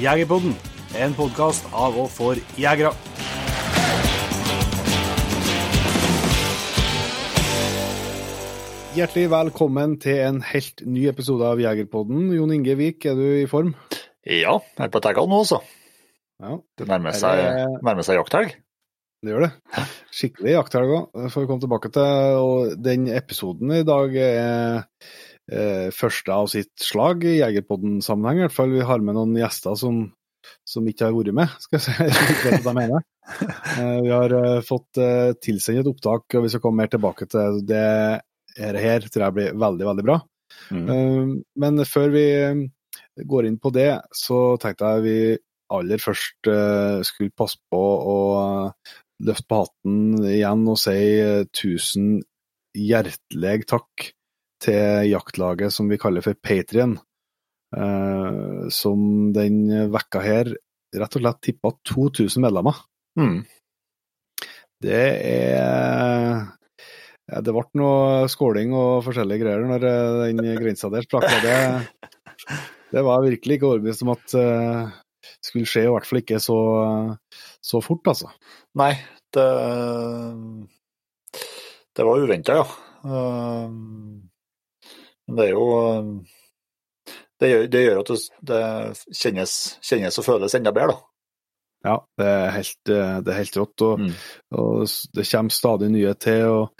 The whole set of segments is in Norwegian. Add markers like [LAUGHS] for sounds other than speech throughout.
Jegerpodden, en podkast av og for jegere. Hjertelig velkommen til en helt ny episode av Jegerpodden. Jon Inge Vik, er du i form? Ja, jeg er på taggene nå, altså. Ja, Det nærmer seg, Er det- nærmer seg jakthelg. det gjør det. Skikkelig jakthelg òg, får vi komme tilbake til. Og den episoden i dag er eh, første av sitt slag i Jegerpodden-sammenheng. I hvert fall vi har med noen gjester som, som ikke har vært med, skal jeg si. [LAUGHS] Jeg vet hva jeg mener. Eh, vi har eh, fått eh, tilsendt et opptak, og vi skal komme mer tilbake til det her, her tror jeg blir veldig, veldig bra. Mm. Eh, Men før vi eh, går inn på det, så tenkte jeg vi aller først skulle passe på å løfte på hatten igjen og si tusen hjertelig takk til jaktlaget som vi kaller for Patrion, eh, som den vekka her rett og slett tippa 2000 medlemmer. Mm. Det er ja, Det ble noe skåling og forskjellige greier når eh, den grensa der sprakk. Det, det var virkelig ikke overbevist om at uh, skulle skje, i hvert fall ikke så, så fort, altså. Nei, det Det var uventa, ja. Men det er jo eh, Det gjør, det gjør at det, kjennes, kjennes og føles enda bedre, da. Ja, det er helt, eh, det er helt rått. Og, Mm. og det kommer stadig nye til. og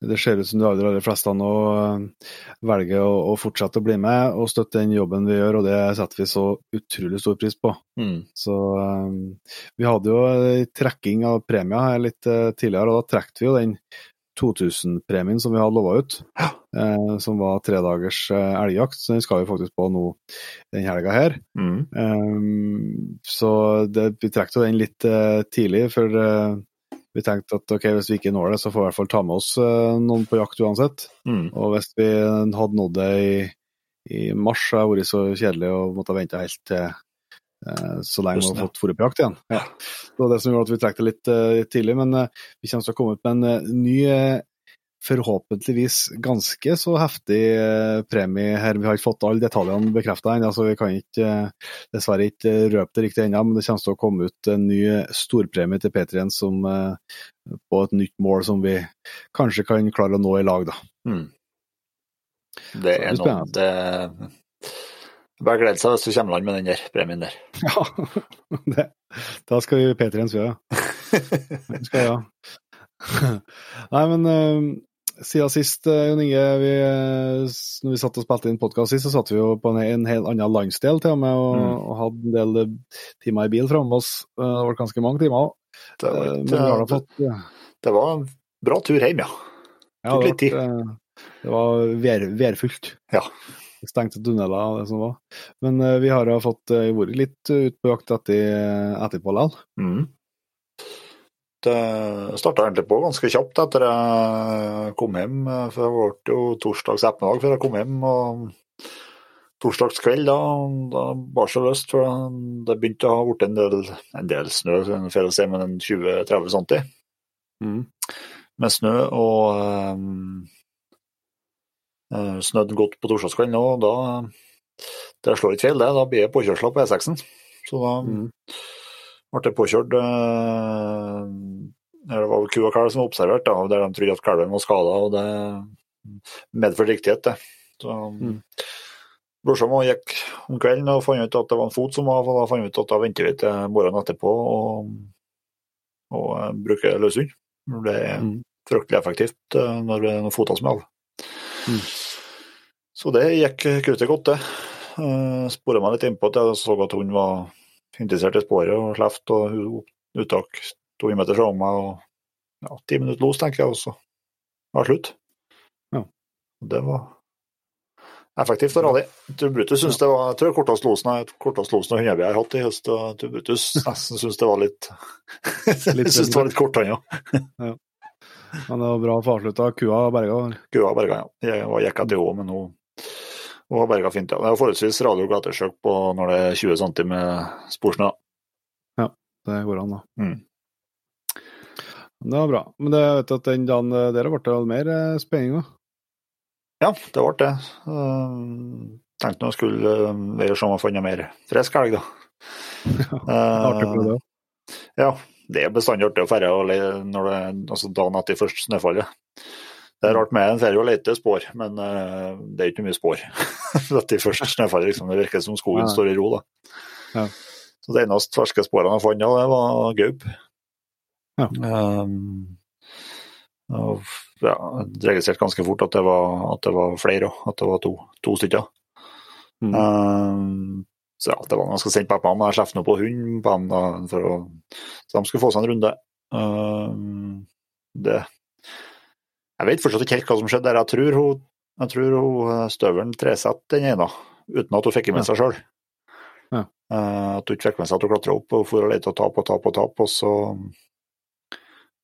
Det ser ut som de aller, aller fleste nå eh, velger å, å fortsette å bli med og støtte den jobben vi gjør, og det setter vi så utrolig stor pris på. Mm. Så um, Vi hadde jo trekking av premier her litt uh, tidligere, og da trekte vi jo den 2000-premien som vi hadde lova ut, eh, som var tredagers eh, elgjakt. Så den skal vi faktisk på nå den helga her. Mm. Um, så det, vi trekte den litt eh, tidlig, for eh, vi tenkte at ok, hvis vi ikke når det, så får vi i hvert fall ta med oss eh, noen på jakt uansett. Mm. Og hvis vi hadde nådd det i, i mars, så hadde det vært så kjedelig å måtte vente helt til så lenge vi har fått dratt igjen. Ja. Det var det som gjorde at vi trakk det litt eh, tidlig, men eh, vi kommer til å komme ut med en eh, ny, eh, forhåpentligvis ganske så heftig eh, premie her. Vi har ikke fått alle detaljene bekrefta ennå, så vi kan ikke, eh, dessverre ikke eh, røpe det riktig ennå, men det kommer til å komme ut en ny storpremie til P3 som eh, på et nytt mål som vi kanskje kan klare å nå i lag, da. Mm. Det er det er noe det Bare glede seg hvis du kommer land med den der premien der. [LAUGHS] Ja, det, da skal vi P3 svø, ja. Det skal ja. [LAUGHS] Nei, men uh, siden sist, uh, Jon Inge, vi, uh, når vi satt og spilte inn podkast sist, så satt vi jo på en, en helt annen landsdel til og med, og, Mm. og hadde en del timer i bil framme oss. Uh, Det var ganske mange timer òg. Det det, ja, det var en bra tur hjem, ja. det, tok litt tid. det var vær, værfullt. Ja. Stengte tunneler og det som var. Men uh, vi har jo fått uh, vært litt uh, ute på jakt etter, etterpå likevel. Mm. Det starta egentlig på ganske kjapt etter jeg kom hjem. For det ble jo torsdags ettermiddag før jeg kom hjem. og Torsdagskveld da, da bar seg løst. For det begynte å ha blitt en del, en del snø, for å si, men en 20-30 cm Mm. med snø. Og um, snødde godt på torsdagskvelden òg. Da det slår ikke feil, det. Da blir det påkjørsler på E6-en. Så da Mm. ble det påkjørt eh, Det var ku og kalv som var observert, da, der de trodde at kalven var skada. Og det medførte riktighet, det. Så Mm. Brorsan gikk om kvelden og fant ut at det var en fot som var, og da fant ut at da venter vi til morgenen etterpå og, og eh, bruker løshund. Det er Mm. fryktelig effektivt eh, når det er noen foter som er av. Mm. Så det gikk kruttet godt, det. Uh, Spora meg litt innpå at jeg så at hun var interessert i sporet og sleft, og uttak to meter fra meg. og ja, Ti minutter los, tenker jeg, og så var det slutt. Ja. Det var effektivt og rally. Tubrutus syns det var Jeg tror kortest losen kortest losen jeg har hatt i høst, og Tubrutus [LAUGHS] nesten syns det var litt [LAUGHS] syns det var litt kort, han òg. [LAUGHS] ja. Men det var bra avslutta. Kua berga. Kua berga, ja. Jeg var jekka til henne, men hun, har berga fint. ja. Det er forholdsvis radio glatesjøk på når det er 20 cm med sporsnø. Ja, det går an, da. Mm. Det var bra. Men det, vet du, at den dagen der ble det mer eh, spenning, da? Ja, det ble det. Uh, tenkte nå skulle uh, være sånn å finne mer frisk helg, da. [LAUGHS] Artig på det. Uh, ja, det er bestandig artig å ferde når det, altså dagen etter første snøfallet. Det er rart med en ferie å lete spor, men uh, det er ikke mye spor [LAUGHS] Dette første snøfallet. Liksom. Det virker som skogen ja. står i ro. da. Ja. Så Det eneste ferske sporene jeg fant, det var gaup. Ja. Um, og, ja, jeg registrerte ganske fort at det var, at det var flere òg, at det var to, to stykker. Mm. Um, så ja, det var ganske sent på dem. Jeg slapp nå på hund på dem, da, for å, så de skulle få seg en runde. Um, det Jeg vet fortsatt ikke helt hva som skjedde der. Jeg tror hun, jeg tror hun støvelen tresatte den ene, uten at hun fikk med seg sjøl. Ja. Uh, at hun ikke fikk med seg at hun klatra opp og for og lette og tap og tap og tap, og så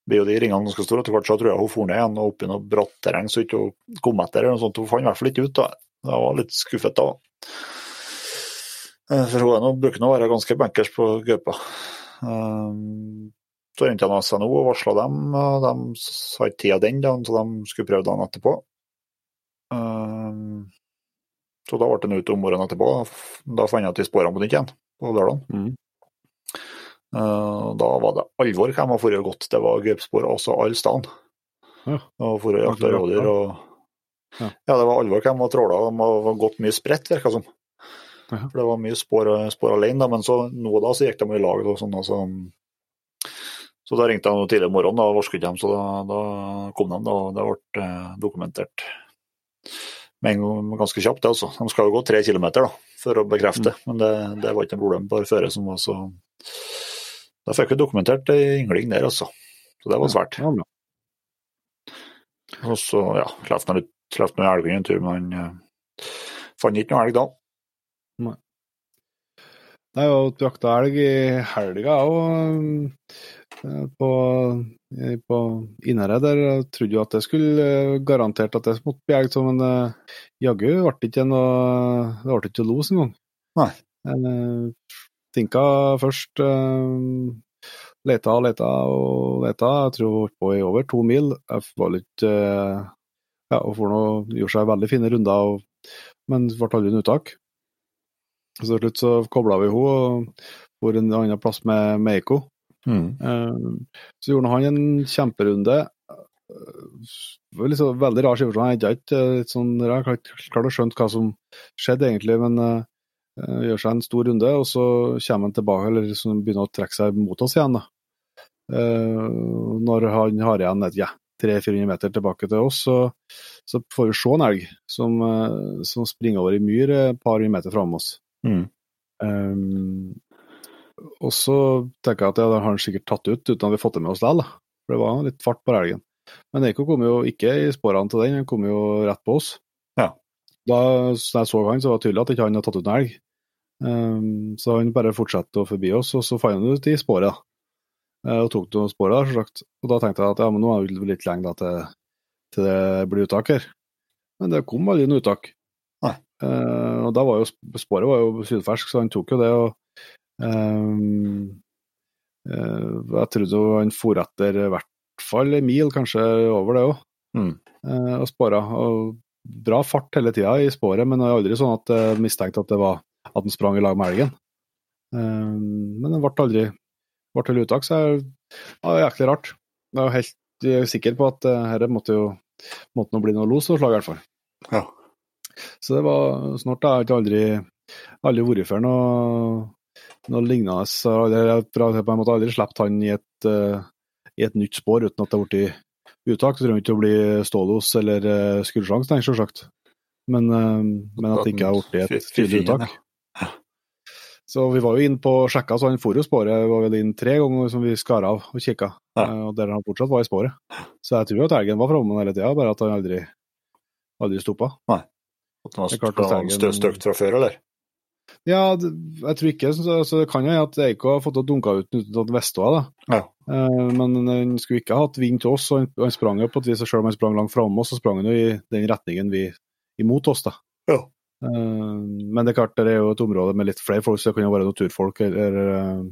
blir jo de ringene ganske store. Etter hvert så tror jeg hun for ned igjen og opp i noe bratt terreng så ikke hun kom etter. eller noe sånt. Hun fant i hvert fall ikke ut. da. Jeg var litt skuffet da. For hun er bruker nå å være ganske bankers på gaupa. Um, ringte jeg SNO og varsla dem. og De sa ikke tid den, dagen, så de skulle prøve dagen etterpå. Um, så da ble det ut om morgenen etterpå. Da fant jeg de sporene på nytt igjen, på lørdag. Mm. Uh, da var det alvor hvem har vært gått. Det var gaupespor også alle steder. Ja. Og for å jakte rådyr og ja. ja. det var alvor hvem var tråla. De har gått mye spredt, virka som. For det var mye spor, spor alene, da, men så nå og da så gikk de i lag. Og sånn, altså. Så da ringte jeg tidlig om morgenen, da varsket de, så da, da kom de. da, og Det ble eh, dokumentert med ganske kjapt. Det, altså. De skal jo gå tre kilometer da, for å bekrefte, Mm. men det, det var ikke noe problem på føret som var så Da fikk vi dokumentert ei yngling der, altså. Så det var svært. Ja, ja. Og så, ja, slapp nå noen elg en tur, men han eh, fant ikke noe elg da. Nei. har jo jakta elg i helga òg, på, eh, på Innherred. Der jeg trodde jo at det skulle eh, garantert at det måtte bli elg, men eh, jaggu ble det ikke noe Det ble ikke los engang. Nei. jeg Tinka først. Eh, leta og leta og leta. Jeg tror hun holdt på i over to mil. Jeg var litt eh, Ja, hun får nå gjorde seg veldig fine runder, og, men ble aldri noe uttak. Så til slutt så kobla vi henne og for en annen plass med Meiko. Mm. Eh, Så gjorde han en kjemperunde. Liksom veldig rar situasjon. Jeg hadde ikke eh, sånn, jeg har ikke klart å skjønne hva som skjedde egentlig, men uh, gjør seg en stor runde, og så kommer han tilbake, eller liksom begynner å trekke seg mot oss igjen. da. Uh, når han har igjen et, ja, 300-400 meter tilbake til oss, så, så får vi se en elg som, uh, som springer over i myr et par hundre meter fram oss. Mm. Um, og så tenker jeg at ja, det har han sikkert tatt ut uten at vi har fått det med oss likevel. For det var litt fart på elgen. Men Eiko kom jo ikke i sporene til den, han kom jo rett på oss. Ja. Da jeg så han, så var det tydelig at ikke han hadde tatt ut en elg. Um, så han bare fortsatte å forbi oss, og så fant han ut i sporet. Eh, Og tok noen spor der, selvsagt. Og da tenkte jeg at ja, men nå er det litt lenge da, til, til det blir uttak her. Men det kom aldri noe uttak. Eh, og da var jo sporet var jo sydfersk, så han tok jo det. og ehm, Jeg trodde han for etter i hvert fall en mil, kanskje over det òg, Mm. og spora. Og bra fart hele tida i sporet, men det er aldri sånn at jeg mistenkte at det var at han sprang i lag med elgen. Men det ble aldri ble til uttak, så det var jæklig rart. Jeg er helt eh, sikker på at dette måtte jo måtte nå bli noe los og slag, i hvert fall. Ja. Så det var snart. Jeg har aldri, aldri vært før noe, noe lignende. Så jeg har aldri- på en måte aldri sluppet han i et, uh, i et nytt spor uten at det har blitt uttak. Så trenger ikke å bli stålos eller uh, skuddrsjanse, nei, selvsagt. Men, uh, men at det ikke har blitt et tydelig uttak. Så vi var jo inn på sjekka, så han for jo sporet. Var vel inn tre ganger som vi skar av og kikka, Ja. eh, og der han fortsatt var i sporet. Så jeg tror at elgen var framme hele tida, bare at han aldri aldri stoppa. At han klart var at Steigen- stø- stygt fra før, eller? Ja, jeg tror ikke så, så Det kan jo at Eiko har fått dunka ut uten det. da. Ja. Eh, men han skulle ikke ha hatt vind til oss, og han, han sprang jo på et vis, selv om han sprang langt framme oss, så sprang han jo i den retningen vi imot oss. da. Ja. Eh, men det er klart, det er jo et område med litt flere folk, så det kan jo være naturfolk. eller eh,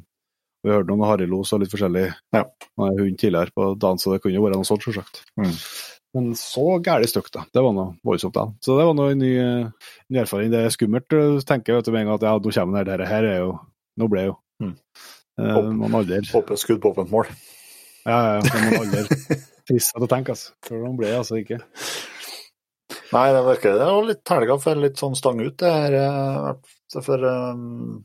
Vi hørte noen harrylos og litt forskjellig Ja. Hund tidligere på dagen, så det kunne jo være noe sånt, selvsagt. Mm. Men så gæli stygt, da. Det var noe voldsomt. da. Så det var noe ny, ny erfaring. Det er skummelt, eh, tenker jeg vet du, med en gang at ja, nå kommer den her. Dette her er jo Nå ble jeg jo. Mm. Eh, man aldri Åpent skudd på åpent mål. Ja, ja, ja. Man aldri [LAUGHS] trist å tenke, altså. For man ble altså ikke. Nei, det virker det var litt helga for litt sånn stang ut, det her. eh, For um,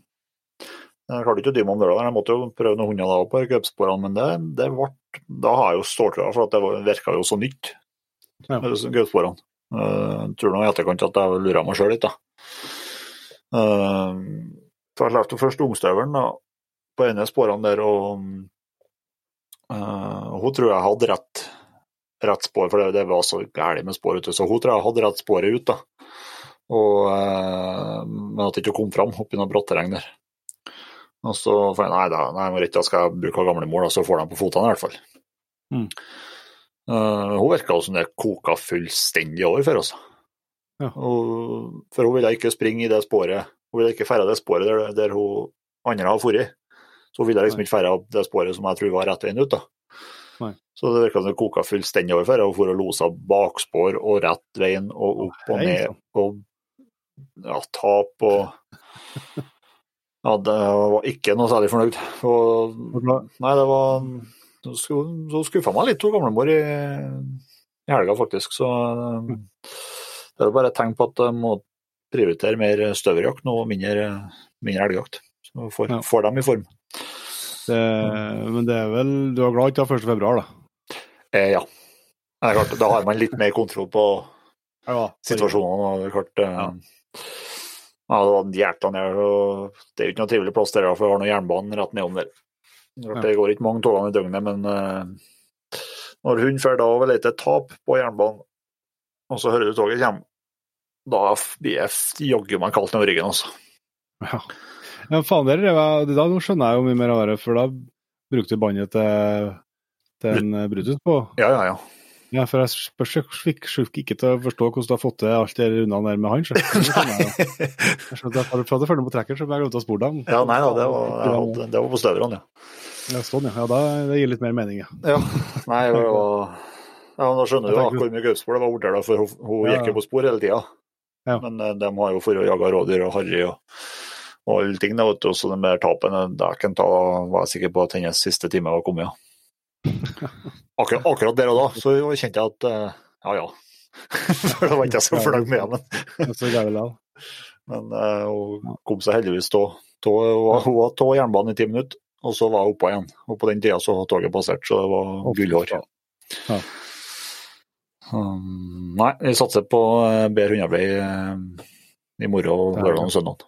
jeg klarte ikke å dy meg om lørdag, jeg måtte jo prøve noen hunder da på cupsporene, men det, det ble Da har jeg jo ståltrua, for at det var- virka jo så nytt, Ja. cupsporene. Uh, tror nå i etterkant at jeg lurer meg sjøl litt, da. Uh, så jeg lærte først ungstøvelen på ene sporene der, og uh, hun tror jeg hadde rett rett spor, for det, det var så gærent med spor ute. Så hun tror jeg hadde rett sporet ut, da. Og, uh, men at det ikke kom fram oppi noe brattereng der. Og så fant jeg nei, da, nei, må da skal jeg bruke gamlemor, da, så får de på fotene i hvert fall. Mm. Eh, hun virka som det koka fullstendig over for oss. Ja. Og, for hun ville ikke springe i det sporet. Hun ville ikke ferde det sporet der, der hun andre har vært. Så hun ville liksom ikke ferde det sporet som jeg tror var rett veien ut. da. Nei. Så det virka som det koka fullstendig over for henne. Hun for og losa bakspor og rett veien og opp og ned og ja, tap og [LAUGHS] Ja, det var ikke noe særlig fornøyd. Og, nei, det var Så skuffa meg litt hun gamlemor i, i helga, faktisk. Så det er jo bare et tegn på at jeg må prioritere mer støverjakt nå og mindre, mindre elgjakt. Så får, Ja. får dem i form. Det, men det er vel Du er glad ikke av 1. februar, da? Eh, ja. Det er klart, da har man litt mer kontroll på Ja. situasjonene. det er klart, ja. ja. det var hjertet her, og det er jo ikke noe trivelig plass der, for vi har noe jernbane rett nedom der. Det går ikke mange togene i døgnet, men uh, når hun drar da over lete tap på jernbanen, og så hører du toget komme, da blir jeg jaggu meg kaldt ned ryggen, altså. Ja. ja, faen, dere, er da skjønner jeg jo mye mer av det, for da brukte du båndet til, til en Brutus på. Ja, ja, ja. Ja, for jeg spørs fikk ikke til å forstå hvordan du har fått til alt det rundene der med han. så. Jeg skjønte at du prøvde å følge med på trekker, så jeg glemte å spore deg. ja nei da, det var, hadde, det var på støverne, ja. Ja, sånn, ja. ja da, det gir litt mer mening, ja. Ja, nei, det var ja, men Da skjønner du Jeg hvor mye det var borte for hun, hun Ja, gikk jo på spor hele tida. Ja. Men eh, de har jo for å jage rådyr og harry og, og alle ting. da, vet du, Så de der tapene dæken ta, var jeg sikker på at hennes siste time var kommet. Ja. [LAUGHS] Akkurat, akkurat der og da så kjente jeg at eh, ja ja. [LAUGHS] For da var ikke jeg så fornøyd med henne. Men eh, hun kom seg heldigvis av Hun var av jernbanen i ti minutter, og så var hun oppå igjen. Og på den tida så var toget passert, så det var gullhår. Ja. Um, nei, vi satser på eh, bedre hundearbeid eh, i morgen, lørdag og søndag.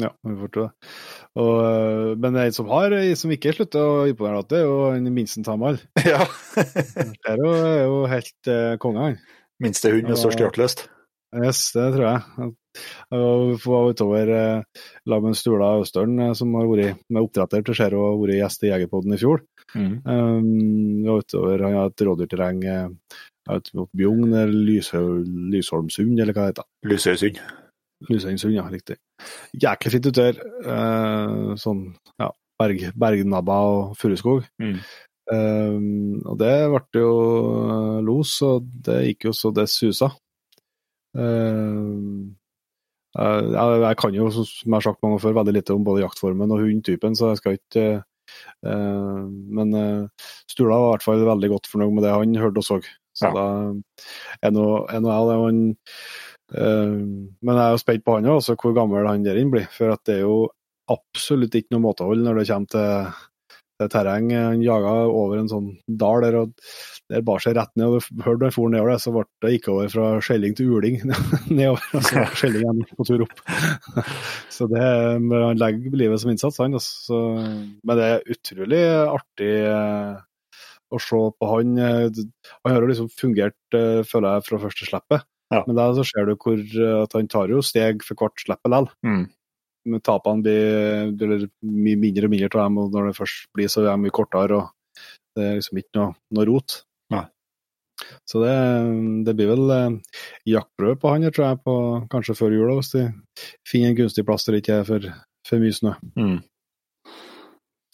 Ja, vi får tro det. Og, øh, men en som, har, som ikke slutter å imponere, det er jo Minsten Tamal. [LAUGHS] ja. Det er jo, er jo helt eh, konge, han. Minste hund med størst hjerteløst. Yes, det tror jeg. Jeg var utover eh, lag med Stula Østern, eh, som har vært med oppdretter til Skjero og vært gjest i Jegerpodden i fjor. Mm. Um, var utover, Han har et rådyrterreng eh, ut mot Bjugn, Lysholmsund, eller hva det heter. Lysøysund. Lysøysund, ja, riktig. Jæklig fint ute der. Eh, sånn ja, berg, bergnabba og furuskog. Mm. Um, og det ble jo eh, los, og det gikk jo så det susa. Um, eh, jeg, jeg kan jo, som jeg har sagt mange før, veldig lite om både jaktformen og hundtypen, så jeg skal ikke eh, Men eh, Stula var i hvert fall veldig godt fornøyd med det han hørte og så. Så Ja. da er nå jeg det. Han, eh, men jeg er jo spent på han òg, altså hvor gammel han der inne blir. For det er jo absolutt ikke noe måtehold når det kommer til det terreng. Han jaga over en sånn dal der, og der bar seg rett ned. og Hørte han for nedover det, så ble det gikk over fra skjelling til uling [LAUGHS] nedover. og så var skjelling igjen på tur opp. [LAUGHS] så det, Han legger livet som innsats, han. Altså. Så, men det er utrolig artig eh, å se på han. Eh, Han har jo liksom fungert, eh, føler jeg, fra første slippet. Ja. Men da så ser du hvor eh, at han tar jo steg for hvert slipp likevel. Mm. Men tapene blir blir, mye mindre og mindre av dem, og når det først blir, så er de mye kortere. og Det er liksom ikke noe, noe rot. Nei. Så det, det blir vel eh, jaktprøve på han, her, tror jeg, på, kanskje før jul, hvis de finner en gunstig plass der det ikke er for, for mye snø. Mm.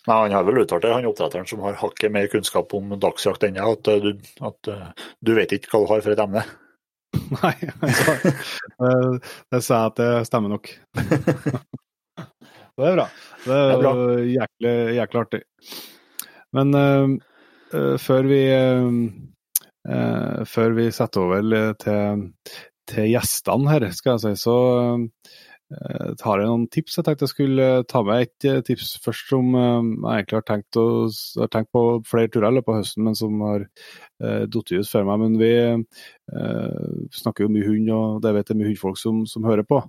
Nei, Han har vel uttalt det, han oppdretteren som har hakket mer kunnskap om dagsjakt enn jeg, at, eh, du, at eh, du vet ikke hva du har for et emne. [LAUGHS] Nei, altså, det, sa [LAUGHS] jeg at det stemmer nok. det er bra. Det er, Det er bra. jæklig, jæklig artig. Men uh, før vi uh, før vi setter over til, til gjestene her, skal jeg si, så eh, har jeg noen tips. Jeg tenkte jeg skulle ta med et eh, tips først som eh, jeg egentlig har tenkt, å, har tenkt på flere turer i løpet av høsten, men som har uh, falt ut før meg. Men vi eh, snakker jo mye hund, og det vet jeg mye hundfolk som, som hører på.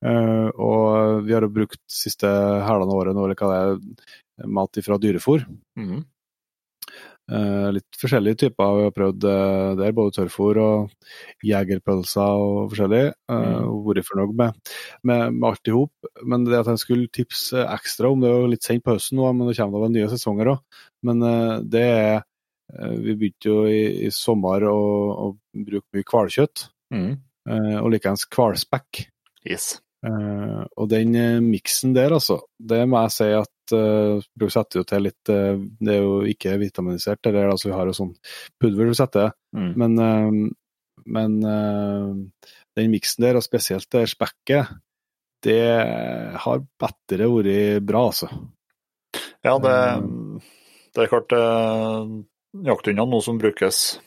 Eh, og vi har jo brukt siste hælene året nå, eller hva det er, mat fra dyrefòr. Mm. Eh, litt forskjellige typer. Vi har prøvd eh, der, både tørrfôr og jegerpølser og forskjellig. Mm. Vært fornøyd med, med, med alt i hop. Men det at jeg skulle tipse ekstra om, det er jo litt sent på høsten nå, men det kommer da nye sesonger òg. Men eh, det er eh, Vi begynte jo i, i sommer å, å bruke mye hvalkjøtt, Mm. eh, og likeens hvalspekk. Yes. Eh, og den uh, miksen der, altså, det må jeg si at uh, du setter jo til litt eh, Det er jo ikke vitaminisert, det der, altså vi har jo sånn pulver du setter, Mm. men, eh, men eh, den miksen der, og spesielt det spekket, det har bedre vært bra, altså. Ja, det, det er klart eh, jakthundene nå som brukes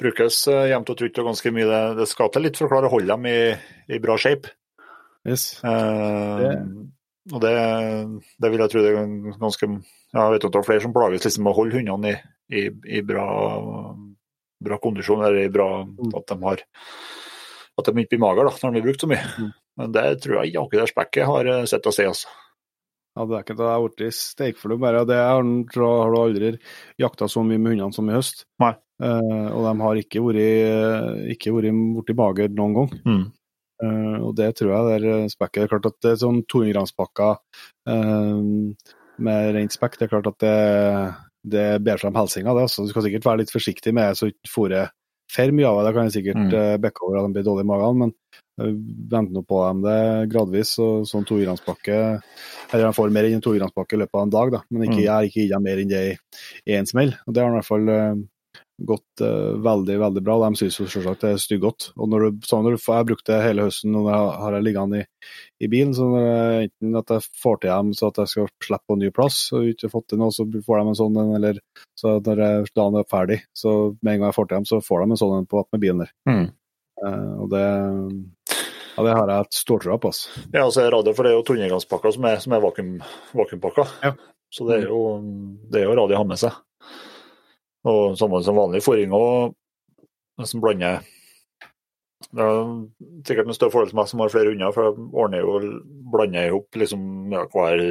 brukes eh, jevnt og trutt og ganske mye. Det, det skal til litt for å klare å holde dem i, i bra shape. Yes. Eh, Det- Og det, det vil jeg tro det er ganske ja, Jeg vet at det er flere som plages liksom med å holde hundene i, i, i bra, bra kondisjon, eller i bra Mm. At de har at de ikke blir magre da, når de blir brukt så mye. Mm. Men det tror jeg ikke det spekket har eh, sett å sett. Altså. Ja, det er ikke det jeg har blitt steikflue bare. Det har du aldri jakta så mye med hundene som i høst. Nei. Eh, og de har ikke vært, ikke vært borti mager noen gang. Mm. Eh, og det tror jeg er eh, spekket. Det er klart at det er sånn 200 grams-pakker uh, med rent spekk. Det er klart at det, det er for de helsinga. det, Altså. Du skal sikkert være litt forsiktig med det, så ikke fôret for mye av det. Kan jeg sikkert Mm. mm. bekke over at de blir dårlige i magen, men uh, vent nå på dem det gradvis. Og sånn 200 grams-pakke Eller de får mer enn en 200 grams-pakke i løpet av en dag, da. men ikke, Mm. jeg ikke gitt dem mer enn det i, én en smell. Og det har i hvert fall eh, gått uh, veldig veldig bra. De syns jo selvsagt det er stygggodt. Og når du, sånn når du jeg har brukt det hele høsten og jeg har jeg liggende i, i bilen, så når jeg, enten at jeg får til dem så at jeg skal slippe på en ny plass, og ikke fått til noe, så får de en sånn en, eller så når jeg, dagen er ferdig, så med en gang jeg får til dem, så får de en sånn en på med bilen der. Mm. Uh, og det ja, det har jeg et stortrua på. Altså. Ja, altså radio, for det er jo 200 som er, som er vakuum, vakuumpakker. Ja. Så det er jo, det er jo radio å ha med seg. Og samme som vanlig fòring òg, som blander Det er sikkert en større fordel for meg som har flere hunder, for jeg ordner jo blander i hop liksom, ja, hver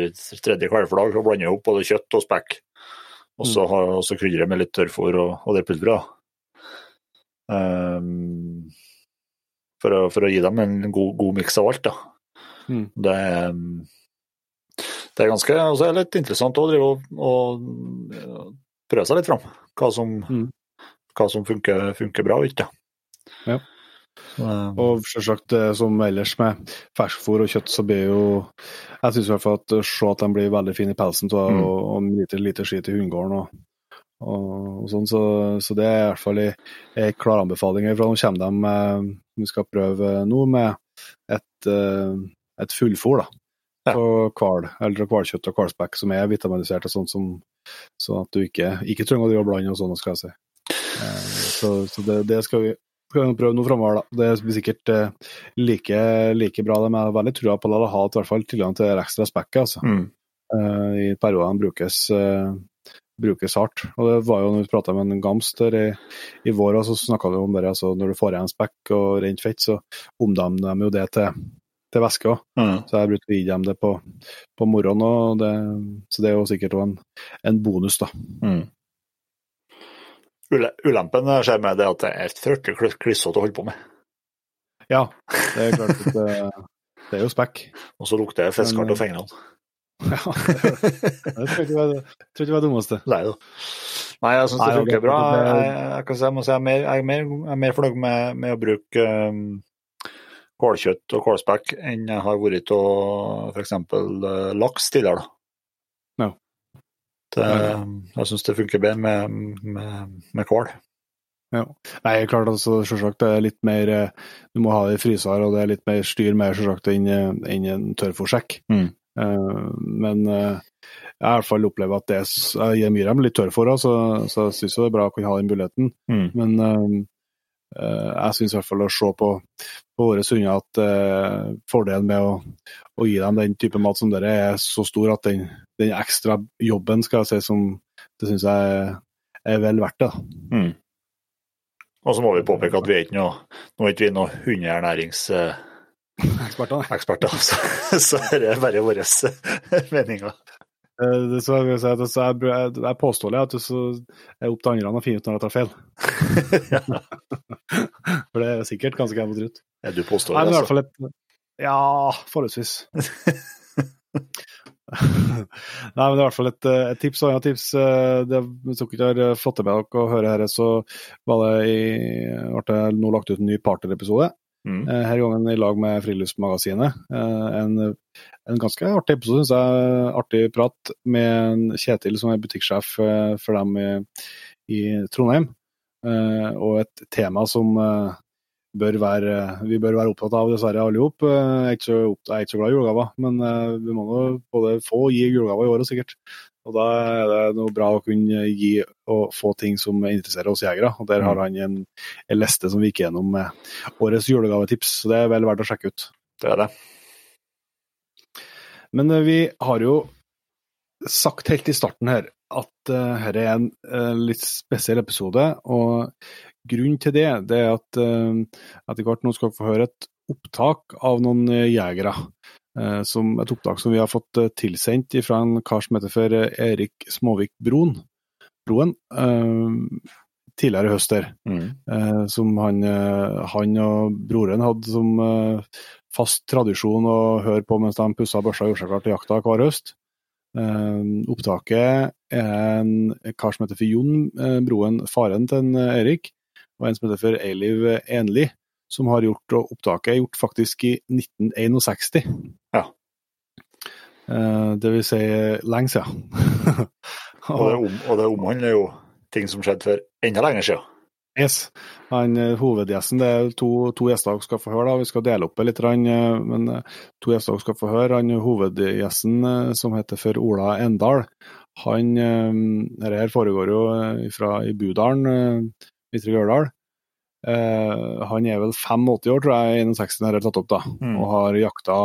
tredje kveldflag. og blander opp ihop både kjøtt og spekk. Og så har jeg også krydder med litt tørrfôr og, og det pulveret. da. Ehm, for, å, for å gi dem en god, god miks av alt. da. Mm. Det, det er ganske Og det er litt interessant å drive og, prøve seg litt fram. Hva som, Mm. hva som funker, funker bra og ikke. Ja. Um, Og selvsagt, eh, som ellers med ferskfôr og kjøtt, så blir jo Jeg syns i hvert fall at se at de blir veldig fine i pelsen av Mm. og, og lite, lite skit i hundegården og, og, og sånn, så, så det er i hvert fall en klar anbefaling herfra. Nå kommer de med Vi skal prøve nå med et, eh, et fullfôr, da. Ja. På hval, eller hvalkjøtt og hvalspekk som er vitaminisert og sånn som sånn at du ikke, ikke trenger å drive og blande og sånn, skal jeg si. Eh, Så, så det, det skal vi skal vi prøve noe framover, da. Det blir sikkert eh, like, like bra. De har veldig trua på å ha i hvert fall tilgang til ekstra spekket altså. mm, Eh, i perioder de brukes, brukes hardt. Og det var jo når vi prata med en gamster i, i vår, så snakka vi om det. Altså, når du får igjen spekk og rent fett, så omdanner de jo det til, til væske òg. mm. Så jeg brukte å gi dem det på, på morgenen, og det, så det er jo sikkert en, en bonus, da. Mm. Ulempen jeg ser med det er at det er fryktelig kl- klissete å holde på med. Ja, det er klart at det, det er jo spekk. [LAUGHS] Og så lukter det fiskekart og fingrene. [LAUGHS] Ja, det, det tror jeg ikke var tror ikke var det dummeste. Nei da. Nei, jeg syns det funker bra. Jeg, jeg, kan jeg, si, er jeg, er mer, jeg er mer fornøyd med, med å bruke um, kålkjøtt og kålspekk enn jeg har vært av f.eks. Uh, laks tidligere. Ja. Det, jeg syns det funker bedre med, med, med kål. Ja. Nei, klart altså, selvsagt det er litt mer eh, Du må ha det i fryser, og det er litt mer styr med selvsagt enn en, enn en tørrfòrsekk. Mm. Uh, men uh, jeg har i hvert fall opplevd at det jeg gir mye dem litt tørrfòr, så, så jeg syns det er bra å kunne ha den muligheten. Mm. Men uh, eh, jeg syns i hvert fall å se på, på våre hunder at eh, fordelen med å, å gi dem den type mat som dere er så stor at den, den ekstra jobben skal jeg si som det syns jeg er, er vel verdt det. Mm. Og så må vi påpeke at vi er ikke noe, nå er ikke vi noen hundeernæringseksperter, eh, [LAUGHS] så, så det er bare våre meninger. Eh, det- Så si så jeg, jeg, jeg påstår det at det så er opp til andre å finne ut når jeg tar feil. [LAUGHS] [LAUGHS] For det er sikkert ganske jeg må tro. Ja, du påstår det, altså. fall et Ja, forholdsvis. [LAUGHS] Nei, men det er i hvert fall et, et tips og et tips. eh, Det, hvis dere ikke har fått det med dere å høre dette, så var det i, ble det nå lagt ut en ny partnerepisode. Mm. Eh, Her gangen i lag med Friluftsmagasinet. Eh, En, en ganske artig episode, syns jeg. Artig prat med Kjetil som er butikksjef eh, for dem i, i Trondheim. Og et tema som bør være, vi bør være opptatt av, dessverre alle ihop. Eh, Jeg jeg er ikke så glad i julegaver, men vi må nå både få og gi julegaver i året, sikkert. Og da er det noe bra å kunne gi og få ting som interesserer oss jegere. Og der har han en, en liste som vi gikk gjennom med årets julegavetips, så det er vel verdt å sjekke ut. Det er det. Men eh, vi har jo sagt helt i starten her at dette er en uh, litt spesiell episode. og Grunnen til det, det er at uh, etter hvert nå skal vi få høre et opptak av noen jegere. Eh, som et opptak som vi har fått eh, tilsendt fra en kar som heter for eh, Erik Småvik Broen. Broen tidligere i høst der. Mm. Som han, han og broren hadde som fast tradisjon å høre på mens de pussa børsa og gjorde seg klar til jakta hver høst. Opptaket er en kar som heter for Jon Broen, faren til Erik, og en som heter for Eiliv Enli, som har gjort opptaket gjort faktisk i 1961. Eh, det vil si lenge siden. [LAUGHS] Og det, om, og det omhandler jo ting som skjedde for enda lenger siden. Yes. Han, eh, hovedgjesten, det er to, to gjester dere skal få høre. da, Vi skal dele opp det litt, eh, men to gjester dere skal få høre. Han Hovedgjesten, som heter for Ola Endal, han Dette foregår jo fra i Budalen, Ytre Gørdal. Eh, han er vel 85 år, tror jeg, 61 har jeg tatt opp, da, Mm. og har jakta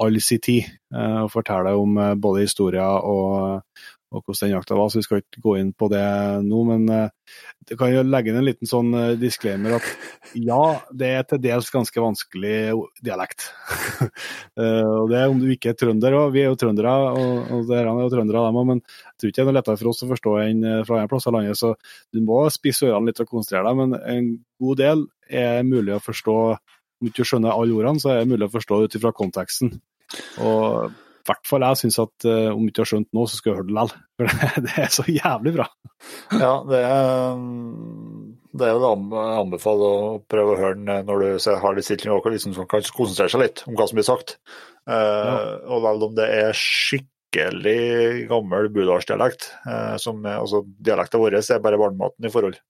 all sin tid. Uh, og forteller om uh, både historier og, og hvordan den jakta var, så vi skal ikke gå inn på det nå. Men eh, det kan jo legge inn en liten sånn eh, disclaimer at ja, det er til dels ganske vanskelig dialekt. [LAUGHS] Eh, og det er om du ikke er trønder òg. Vi er jo trøndere, og, og dere er jo trøndere dem òg, men jeg tror ikke det er noe lettere for oss å forstå enn fra en plass i landet. Så du må spisse ørene litt og konsentrere deg, men en god del er mulig å forstå. Om du ikke skjønner alle ordene, så er det mulig å forstå ut ifra konteksten. Og hvert fall jeg syns at uh, om du ikke har skjønt noe, så skal du høre det likevel. For det, [LAUGHS] det er så jævlig bra. Ja, det er, det er jo å anbefaler å prøve å høre den når du har litt stilt nivå, og liksom kan konsentrere seg litt om hva som blir sagt. Ja. Og vel om det er skikkelig gammel budalsdialekt, eh, som altså dialekten vår er bare barnematen i forhold.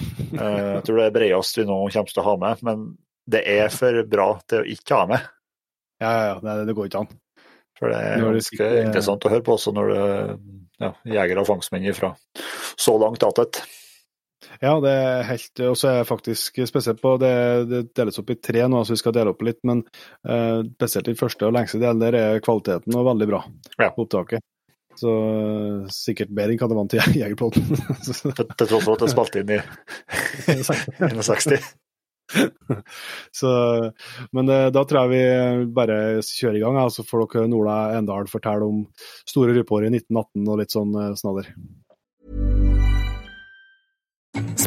Eh, jeg tror det er bredest vi nå kommer til å ha med, men det er for bra til å ikke ha med. Ja, ja, ja, det, det går ikke an. For det er ganske sitter- interessant å høre på også når det ja, jegere og fangstmenn fra så langt attett. Ja, det er helt Og så er jeg faktisk spesielt på Det, det deles opp i tre nå, så vi skal dele opp litt. Men uh, spesielt den første og lengste delen der er kvaliteten og veldig bra Ja. opptaket. Så eh, sikkert bedre enn hva det var til [LAUGHS] Jegerpodden. Til tross for at det spilte inn i [LAUGHS] 61. [LAUGHS] [LAUGHS] så, men eh, da tror jeg vi bare kjører i gang, så så får dere høre Ola Endal fortelle om store rypeår i 1918 og litt sånn eh, snadder.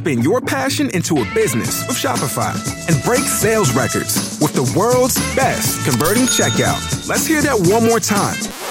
spin your passion into a business with Shopify and break sales records with the world's best converting checkout. Let's hear that one more time.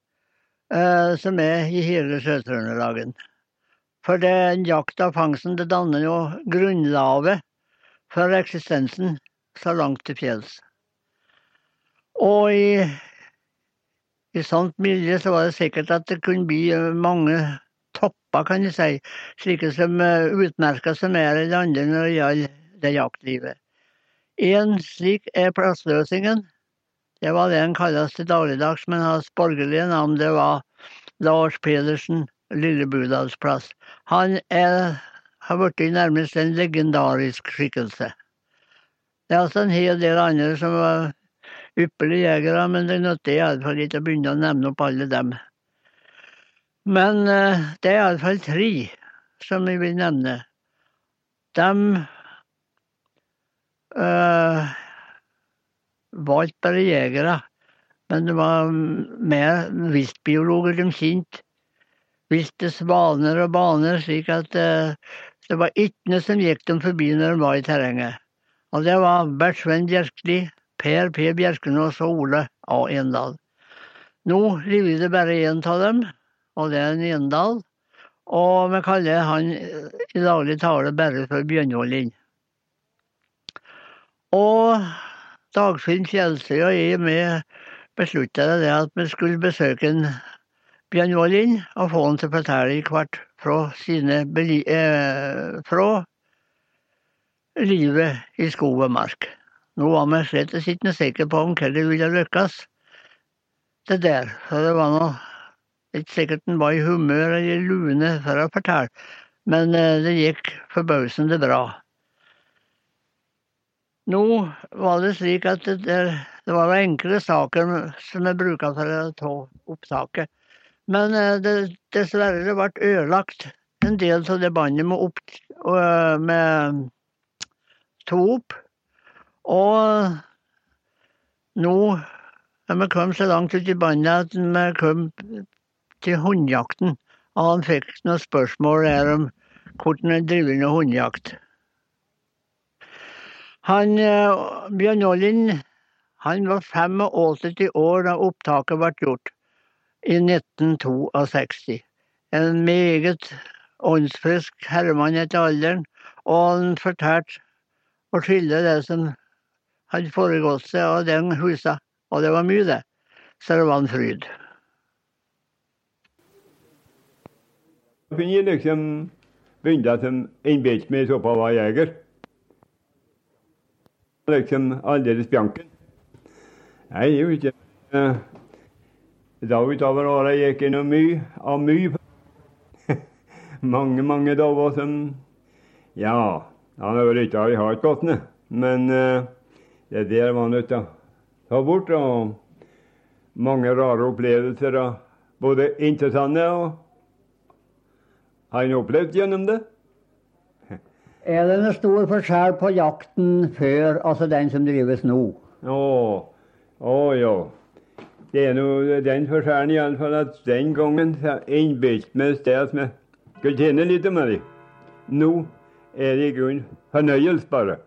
eh, som er i hele Sør-Trøndelagen. For den jakta og fangsten det danner jo grunnlaget for eksistensen så langt til fjells. Og i, i sånt miljø så var det sikkert at det kunne bli eh, mange topper, kan du si, slike som uh, utmerka som er i andre når det gjelder det jaktlivet. En slik er plassløsingen. Det var det han kalles til dagligdags, men hans borgerlige navn det var Lars Pedersen, Lille Budals plass. Han er, har blitt nærmest en legendarisk skikkelse. Det er altså en hel del andre som var ypperlige jegere, men det nytter iallfall ikke å begynne å nevne opp alle dem. Men uh, det er iallfall tre som vi vil nevne. De uh, ikke bare jegere, men det var mer viltbiologer de kjente. Vilte svaner og baner, slik at uh, det var ikke som gikk dem forbi når de var i terrenget. Og det var Bert Sven Bjerkli, Per P. Bjerkenås og Ole A. Endal. Nå lever det bare én av dem, og det er en Endal. Og vi kaller han i daglig tale bare for Bjørnholin. Og Dagfinn Fjellstøy og jeg med beslutta det at vi skulle besøke en Wallin og få han til å fortelle hvert fra sine eh, fra livet i skog og mark. Nå var vi slett ikke sikre på om det ville lykkes, det der. Så det var noe ikke sikkert han var i humør eller lune for å fortelle, men det gikk forbausende bra. Nå var det slik at det, det var enkle saker som jeg bruker for å ta opptaket. Men det, dessverre det ble ødelagt en del av det bandet med, opp, med to opp. Og nå har vi kommet så langt ut i bandet at vi kom til hundjakten. Og han fikk noen spørsmål her om hvordan en driver med hundejakt. Han, Bjørn Ollin han var 85 år da opptaket ble gjort, i 1962. En meget åndsfrisk herremann etter alderen, og han fortalte og skildret det som hadde foregått seg av den husa. Og det var mye, det. Så det var en fryd. Jeg kunne jeg liksom begynne som meg såpass var jeger. Liksom aldeles bjanken. Nei, jeg jo ikke. Da utover åra gikk jeg noe mye av mye. [LAUGHS] mange, mange dager som Ja, han har vært ute, jeg har ikke. Men uh, det der var nødt til å ta bort. Og mange rare opplevelser. Både interessante og har en opplevd gjennom det. Er det noen stor forskjell på jakten før, altså den som drives nå? Å, å ja. Det er nå den forskjellen iallfall at den gangen innbilte vi oss det at vi skulle tjene litt med det. Nå er det i grunnen fornøyelse bare.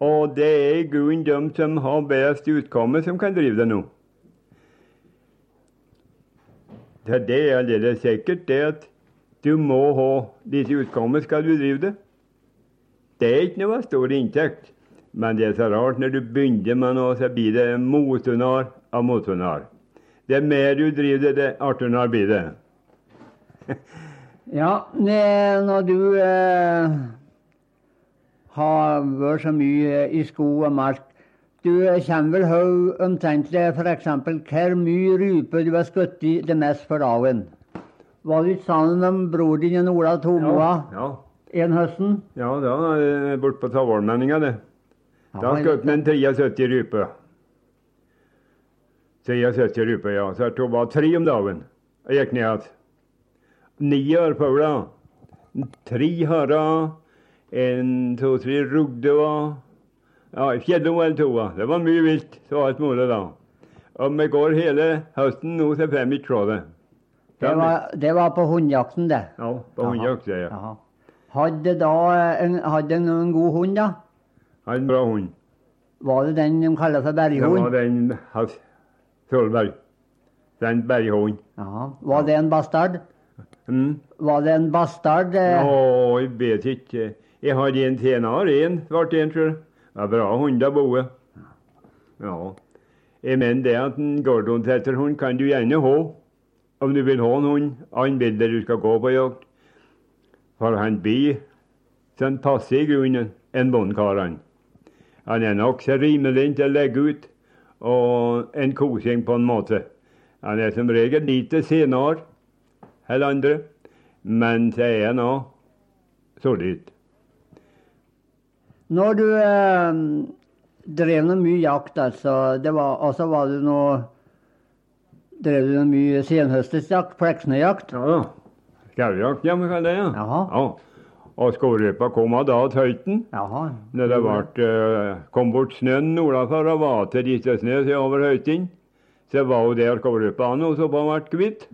Og det er i grunnen de som har best utkomme, som kan drive det nå. Det er aldeles sikkert det at du må ha disse utkommene skal du drive det. Det er ikke noe stor inntekt, men det er så rart når du begynner med noe, så blir det motunar av motunar. Det mer du driver det, det artigere blir det. ja, når du eh, har vært så mye i skog og mark Du kommer vel høy omtrentlig f.eks. hvor mye rype du har skutt i det mest for dagen? Var du sammen med bror din Ola Tomoa? Ja, ja, En høsten? Ja, da det borte på Tavolmenninga, det. Da skjøt han en 73 rype. 73 rype, ja. Så det var tre om dagen. Jeg gikk ned igjen. Ni ørfugler. Tre harer. En, to, tre rugdever. Ja, fjellom eller to. Det var mye vilt. Så alt mulig da. Om vi går hele høsten nå, til fem i trådet. Det. Var, det var på hundjakten, det. Ja, på hundjakt, ja. Jaha. Hadde da en, hadde en, en god hund, da? Hadde en bra hund. Var det den de kaller for berghund? Det var den hans Solberg. Den berghund. Var det en bastard? Mm. Var det en bastard? eh? Nå, jeg vet ikke. Jeg hadde en tjener, en svart en, tror jeg. Det var bra hunder boe. Ja. Jeg mener det at en Gordon-tetterhund kan du gjerne ha. Om du vil ha en hund, han vil du skal gå på jakt. For han blir sånn passe i grunnen, en bondekar, han. Han er nokså rimelig til å legge ut, og en kosing på en måte. Han er som regel lite senere enn andre, men så er han òg solid. Når du eh, drev noe mye jakt, altså, var, altså var det noe Drev du mye senhøstesjakt, fleksnøjakt? Ja da. Ja, vi kaller det. Ja. Jaha. ja. Og skårrypa kom da til høyten. Jaha. Når det vart, eh, kom bort snøen nordafor og var til disse snø over høyten, så var jo der skårrypa nå så på ble kvitt.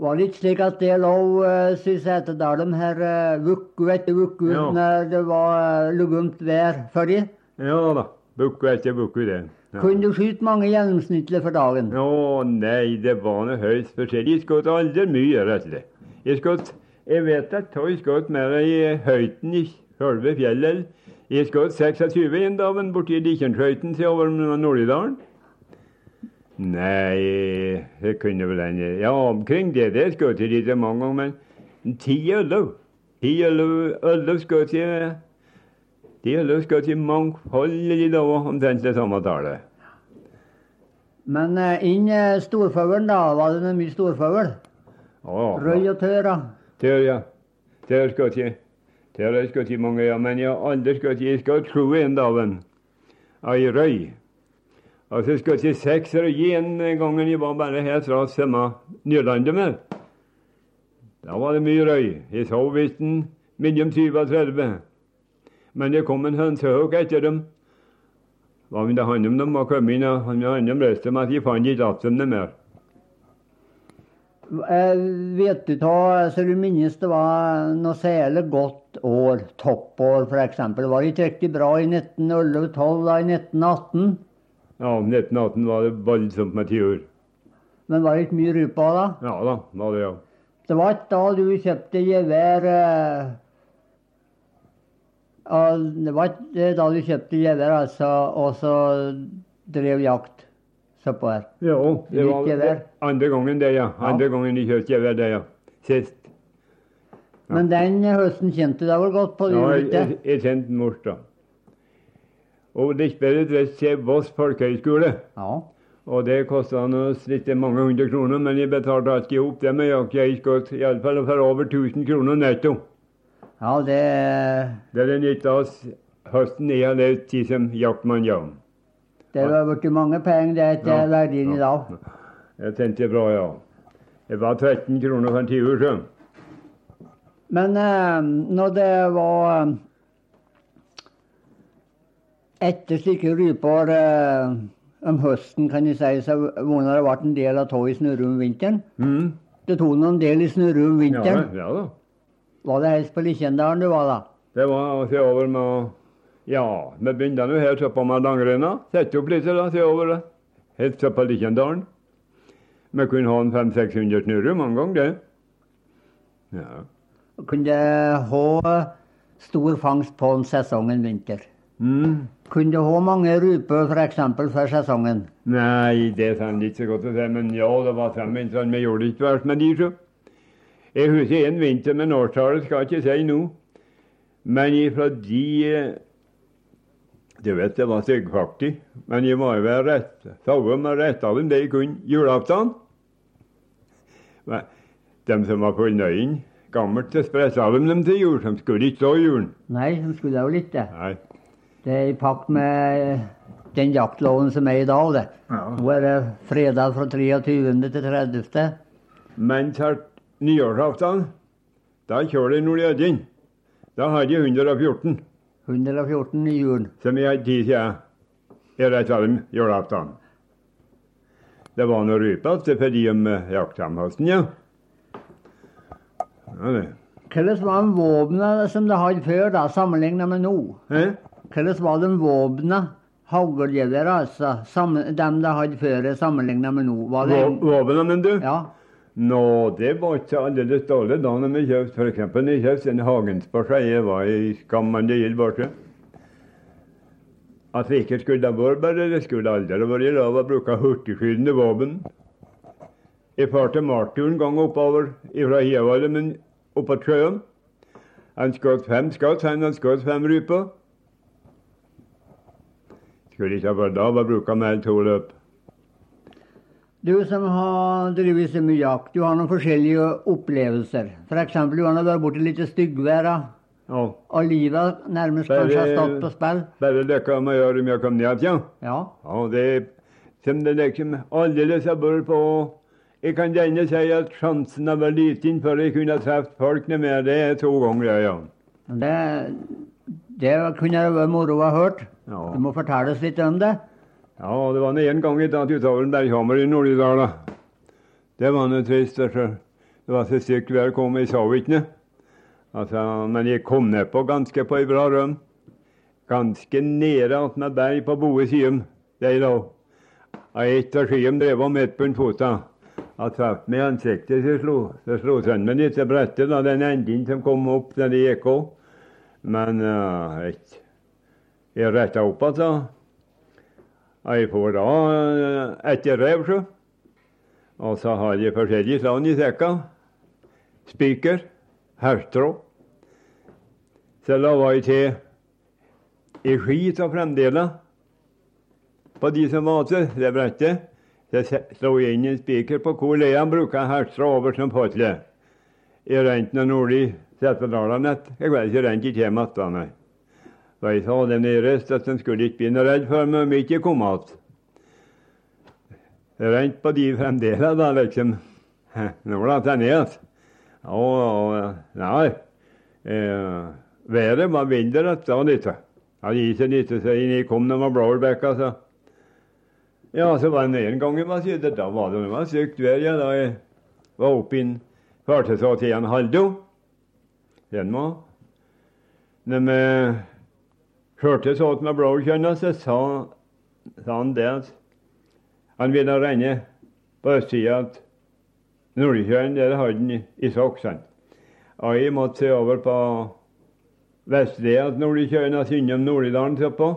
Var det ikke slik at det lå uh, i de her uke etter uke Ja. når det var uh, lugumt vær før? i? Ja da. Bukku etter bukku, det. Ja. Kunne du skyte mange gjennomsnittlig for dagen? Å nei, det var noe høyst forskjellig. Jeg skjøt aldri mye, rett og slett. Jeg skjøt Jeg vet at jeg skjøt mer i høyden i selve fjellet. Jeg skjøt 26 en dag borti Dikjernskøyten til over Nordidalen. Nei, det kunne vel hende Ja, omkring det der skjøt jeg ikke mange ganger, men ti-elleve. Ti-elleve skjøt jeg Ti-elleve skjøt jeg mangfoldig da, omtrent det samme tallet. Men uh, inn uh, storfuglen, da? Var det mye storfugl? Røy og tør, da? Der, ja. Tørr skal jeg Tørr har jeg i mange, ja. Men jeg har aldri skutt Jeg skal sju en dagen. Ei røy. Og så skal jeg seks røyer en gangen jeg var bare her fra samme Nylandet med. Da var det mye røy. Jeg så visst en mellom 20 og 30. Men det kom en hønsehøk etter dem. Hva ville han om dem var kommet inn, han han om resten, men jeg fant ikke igjen dem mer. Eh, vet du ta, så du minnes det var noe særlig godt år, toppår f.eks. Var det ikke riktig bra i 1911-12 da, i 1918? Ja, 1918 var det voldsomt med tiur. Men var det ikke mye rupa da? Ja da, var det ja. Det var ikke da du kjøpte gevær eh, ja, Det var da du kjøpte gevær, altså, og så drev jakt så på her. Ja, det var gevær? andre gangen det, ja. Ja. Gangen de kjøpte gevær, det, ja. Sist. Men den høsten kjente du deg vel godt på? Ja, jeg, jeg, jeg kjente mors da. Og det spillet til Voss folkehøgskole. Ja. Og det kosta oss litt mange hundre kroner, men jeg betalte ikke opp det med jakt. Jeg skjøt iallfall for over 1000 kroner netto. Ja, det Det er nytt av oss høsten jeg har levd tid som jaktmann, ja. Det var blitt mange penger, det til Ja, verdien i ja. dag. Jeg tenkte bra, ja. Det var 13 kroner for en tiur, så. Men eh, når det var eh, etter slike ryper eh, om høsten, kan jeg si, så vonde det ble en del av tog i snurre om vinteren. Mm. Det tok noen del i snurre om Ja, ja da. Var det helst på Likkjendalen du var da? Det var å se over med Ja, vi begynte nå her oppe med langrenna. Sette opp litt da, se over det. Helt oppe på Likkjendalen. Vi kunne ha en 500-600 snurrer mange ganger, det. Ja. Kunne ha stor fangst på en sesongen vinter. Mm. Kunne ha mange ruper f.eks. før sesongen. Nei, det er ikke så godt å si, men ja, det var fem vintre. Vi gjorde det ikke verst med de, så. Jeg husker en vinter, men årstallet skal jeg ikke si nå. Men ifra de Du vet, det var styggfaktig, men jeg var jo være rett. Sauer med rett av dem det jeg kunne julaften. Men De som var fornøyd, gammelt så spressa de dem til jul. De skulle ikke stå i julen. Nei, de skulle jo ikke det. Nei. Det er i pakt med den jaktloven som er i dag, det. Ja. Nå er det fredag fra 23. til 30. Men til nyårsaften, da kjører de Nordjødin. Da hadde de 114, 114 i jul. som jeg hadde tid siden i Spredsalum julaften. Det var noe rypete for de om eh, jakthøsten, ja. Hvordan var de våpnene som de hadde før, da, sammenlignet med nå? Hæ? Hvordan var de våpnene, haglgeværene, altså, dem de hadde før, sammenlignet med nå? Våpnene, men du? Ja. Nå, det var ikke aldeles dårlig da når vi kjøpte når jeg kjøpte en Hagensport, jeg var i skammende gild borte. At det ikke skulle ha vært bare, det skulle aldri vært lov å bruke hurtigskytende våpen. Jeg farte marturen en gang oppover fra Hievallet, men oppå sjøen. Han skjøt fem skudd, han skjøt fem ryper. Skulle ikke ha vært lov å bruke mer to løp. Du som har drevet så mye jakt, du har noen forskjellige opplevelser. F.eks. du har vært borti litt styggvær, Ja, og livet nærmest Bare- kanskje har stått på spill. bare det med å gjøre om jeg kom ned igjen. Ja. Ja, det som det liksom aldeles har vært på Jeg kan gjerne si at sjansen har vært liten før jeg kunne truffet folk med. Det to ganger, ja. Det, det kunne vært moro å ha hørt. Ja. Du må fortelle oss litt om det. Ja, det var en gang jeg tatt utover en berghammer i Nord-Idala. Det var noe trist. Altså. Det var så stygt vær kom, jeg sov ikke noe. Altså, men jeg kom nedpå ganske på ei bra røm. Ganske nede attmed berg på boe siden. Der lå. Og ett av skyene drev om midt på en fota. Jeg traff meg i ansiktet, så slo, så slo sønnen min litt brettet, da, den enden som kom opp der det gikk òg. Men uh, jeg, retta opp altså. Jeg får da eh, etter rev, så. Og så har jeg forskjellige slag i sekka. Spiker, herstrå. Så la jeg til i skit og fremdeles på de som til det brettet. Så slo jeg inn en spiker på hvor leia bruker herstrå over som potle. I renten av nordlig Setesdalnett. Jeg vet ikke rent ikke hjem igjen, nei. Så jeg sa dem nede at de skulle ikke bli redd for meg om jeg ikke kom igjen. Jeg rente på de fremdeles, da, liksom. [LAUGHS] Nå ble det ned. Og, nei. Eh, været var vinter da nytte. Hadde isen nytte seg inn i kom når man blåser bekka, så. Ja, så var det en gang jeg var sydd. Da var det, det var sykt vær, ja, da jeg var oppe inn. Førte så til en Haldo. Den var Når vi kjørte så med blåkjønna, så sa, sa han det at han ville renne på østsida at Nordkjøen, der hadde han i- i. Og jeg måtte se over på vestsida av Nordkjøen og innom Nordidalen etterpå.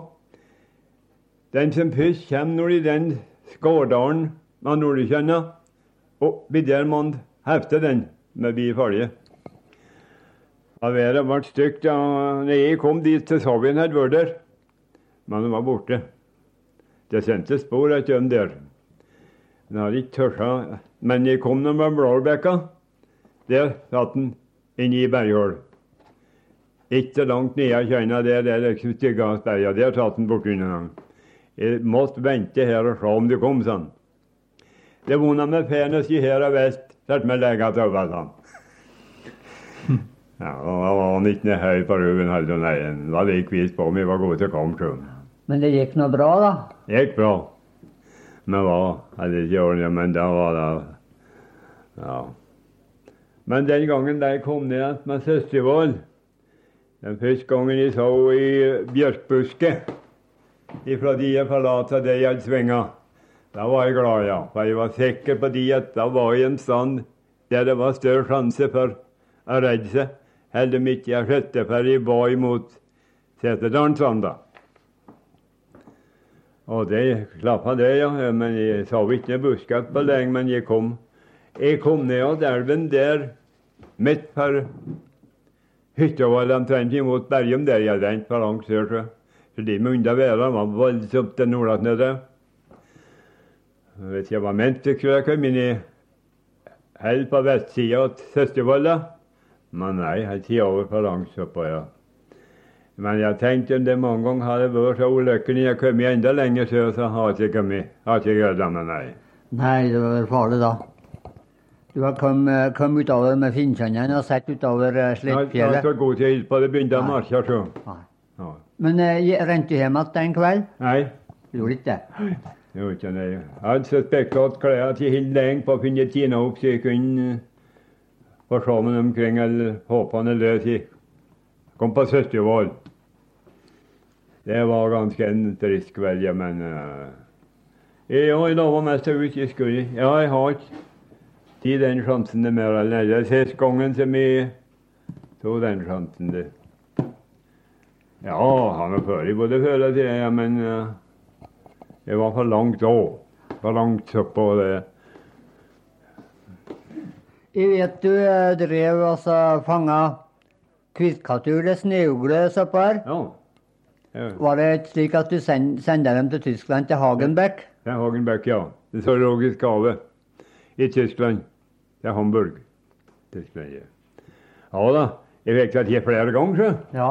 Den som først kommer nord i den skårdalen med Nordkjønna, og blir der man hefter hefte den med vi Og været ble stygt. Ja. når jeg kom dit, så sa vi en hadde vært der. Men den var borte. Det sendte spor etter dem der. Den hadde ikke tørsa. Men jeg kom når med var Blåbekka. Der satt den i berghull. Ikke langt nede av kjønna der, der er liksom berga. Der satt han bortunder han. Jeg måtte vente her og se om det kom, sånn. Det vonde med penis i her og vest, satte med legga til over, sånn. Ja, og da var han ikke høy på ryggen, heller, nei, var like vis på om vi var gode til ham. Men det gikk nå bra, da? Det gikk bra. Men hva? Hadde ikke ordentlig, men da var det Ja. Men den gangen da jeg kom ned igjen med Søstervoll, den første gangen jeg så henne i bjørkbusket ifra de jeg forlata det jeg hadde svinga, da var jeg glad, ja. For jeg var sikker på de at da var jeg en stand der det var større sjanse for å redde seg, heller om ikke jeg skjøtte for jeg var imot Seterdalsand, da. Og det klappa det, ja. Men jeg sa ikke noe buskat på lenge, men jeg kom. Jeg kom ned av elven der, midt på hytta var omtrent imot Bergum, der jeg rent for langt sør. Så, så de munde være var voldsomt til nord nede. Jeg var ment, så skulle jeg kommet inn i hell på vestsida av Søstervolla. Men nei, jeg tar over for langt oppå, ja. Men jeg tenkte det mange ganger hadde vært så ulykkelig jeg kom enda lenger sør, så har jeg ikke kommet. Har ikke greid det, men nei. Nei, det var farlig da. Du har kommet kom utover med Finnkjønnen og sett utover Slettfjellet? Jeg har Slettfjellet. god tid på det begynte å marsje, så. Ja. Men uh, rente du hjem igjen en kveld? Nei, gjorde ikke det? det gjorde ikke det. Jeg hadde så spekulert klær til helt lenge på å finne tina opp, så jeg kunne eh, få omkring eller hoppende løs i. Kom på Søstervoll. Det var ganske en trist kveld, ja, men uh, jeg lova mest ut i skulle. Ja, jeg har ikke tid den sjansen det mer eller. Det er siste gangen som jeg tok den sjansen. det. Ja, han var før i både til, ja, men uh, det var for langt òg. For langt oppå det. Jeg vet du drev drev altså fanga kvistkattur, snøugle oppå her. Ja. ja. Var det ikke slik at du send, sendte dem til Tyskland, til Hagenbeck? Til Hagenbeck, ja. Det zoologisk gave i Tyskland. Det er Hamburg. Tyskland, ja. ja da. Jeg fikk det til flere ganger, så. Ja.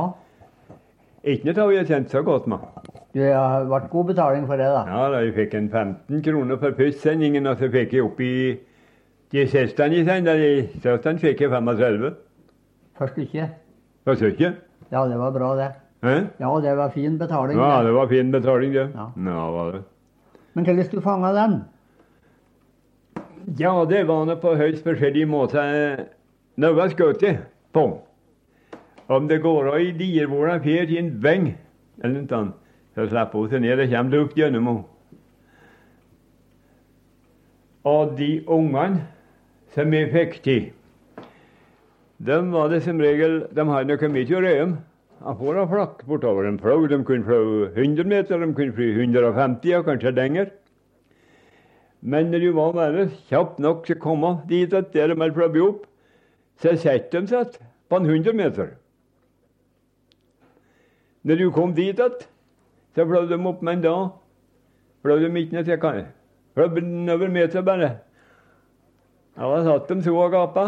Ikke noe av jeg kjente så godt med. Du har vært god betaling for det, da. Ja, da jeg fikk en 15 kroner for postsendingen, og så fikk jeg opp i de siste jeg sendte, de siste fikk jeg 35. Først ikke. Først ikke? Ja, det var bra, det. Hæ? Ja, det var fin betaling. Ja, det. var fin betaling, det. Ja. Ja, var det. Men hvordan du fanga den? Ja, det var nå på høyst forskjellige måter. Noe skjøt jeg på. Om det går av i diervåla fer til en veng, eller noe sånt, så slipper hun seg ned Det kommer lukt gjennom henne. Og de ungene som vi fikk til, de var det som regel De hadde noe mye å røye om. Han flakk bortover en fløy. De kunne fly 100 meter, de kunne fly 150 og kanskje lenger. Men når du var bare kjapt nok til å komme dit at der de hadde fløyet opp, så satte de seg på en 100 meter. Når du kom dit igjen, så fløy de opp, men da fløy de ikke ned til kanten. Fløy over meter bare. Ja, da satt de så og gapa.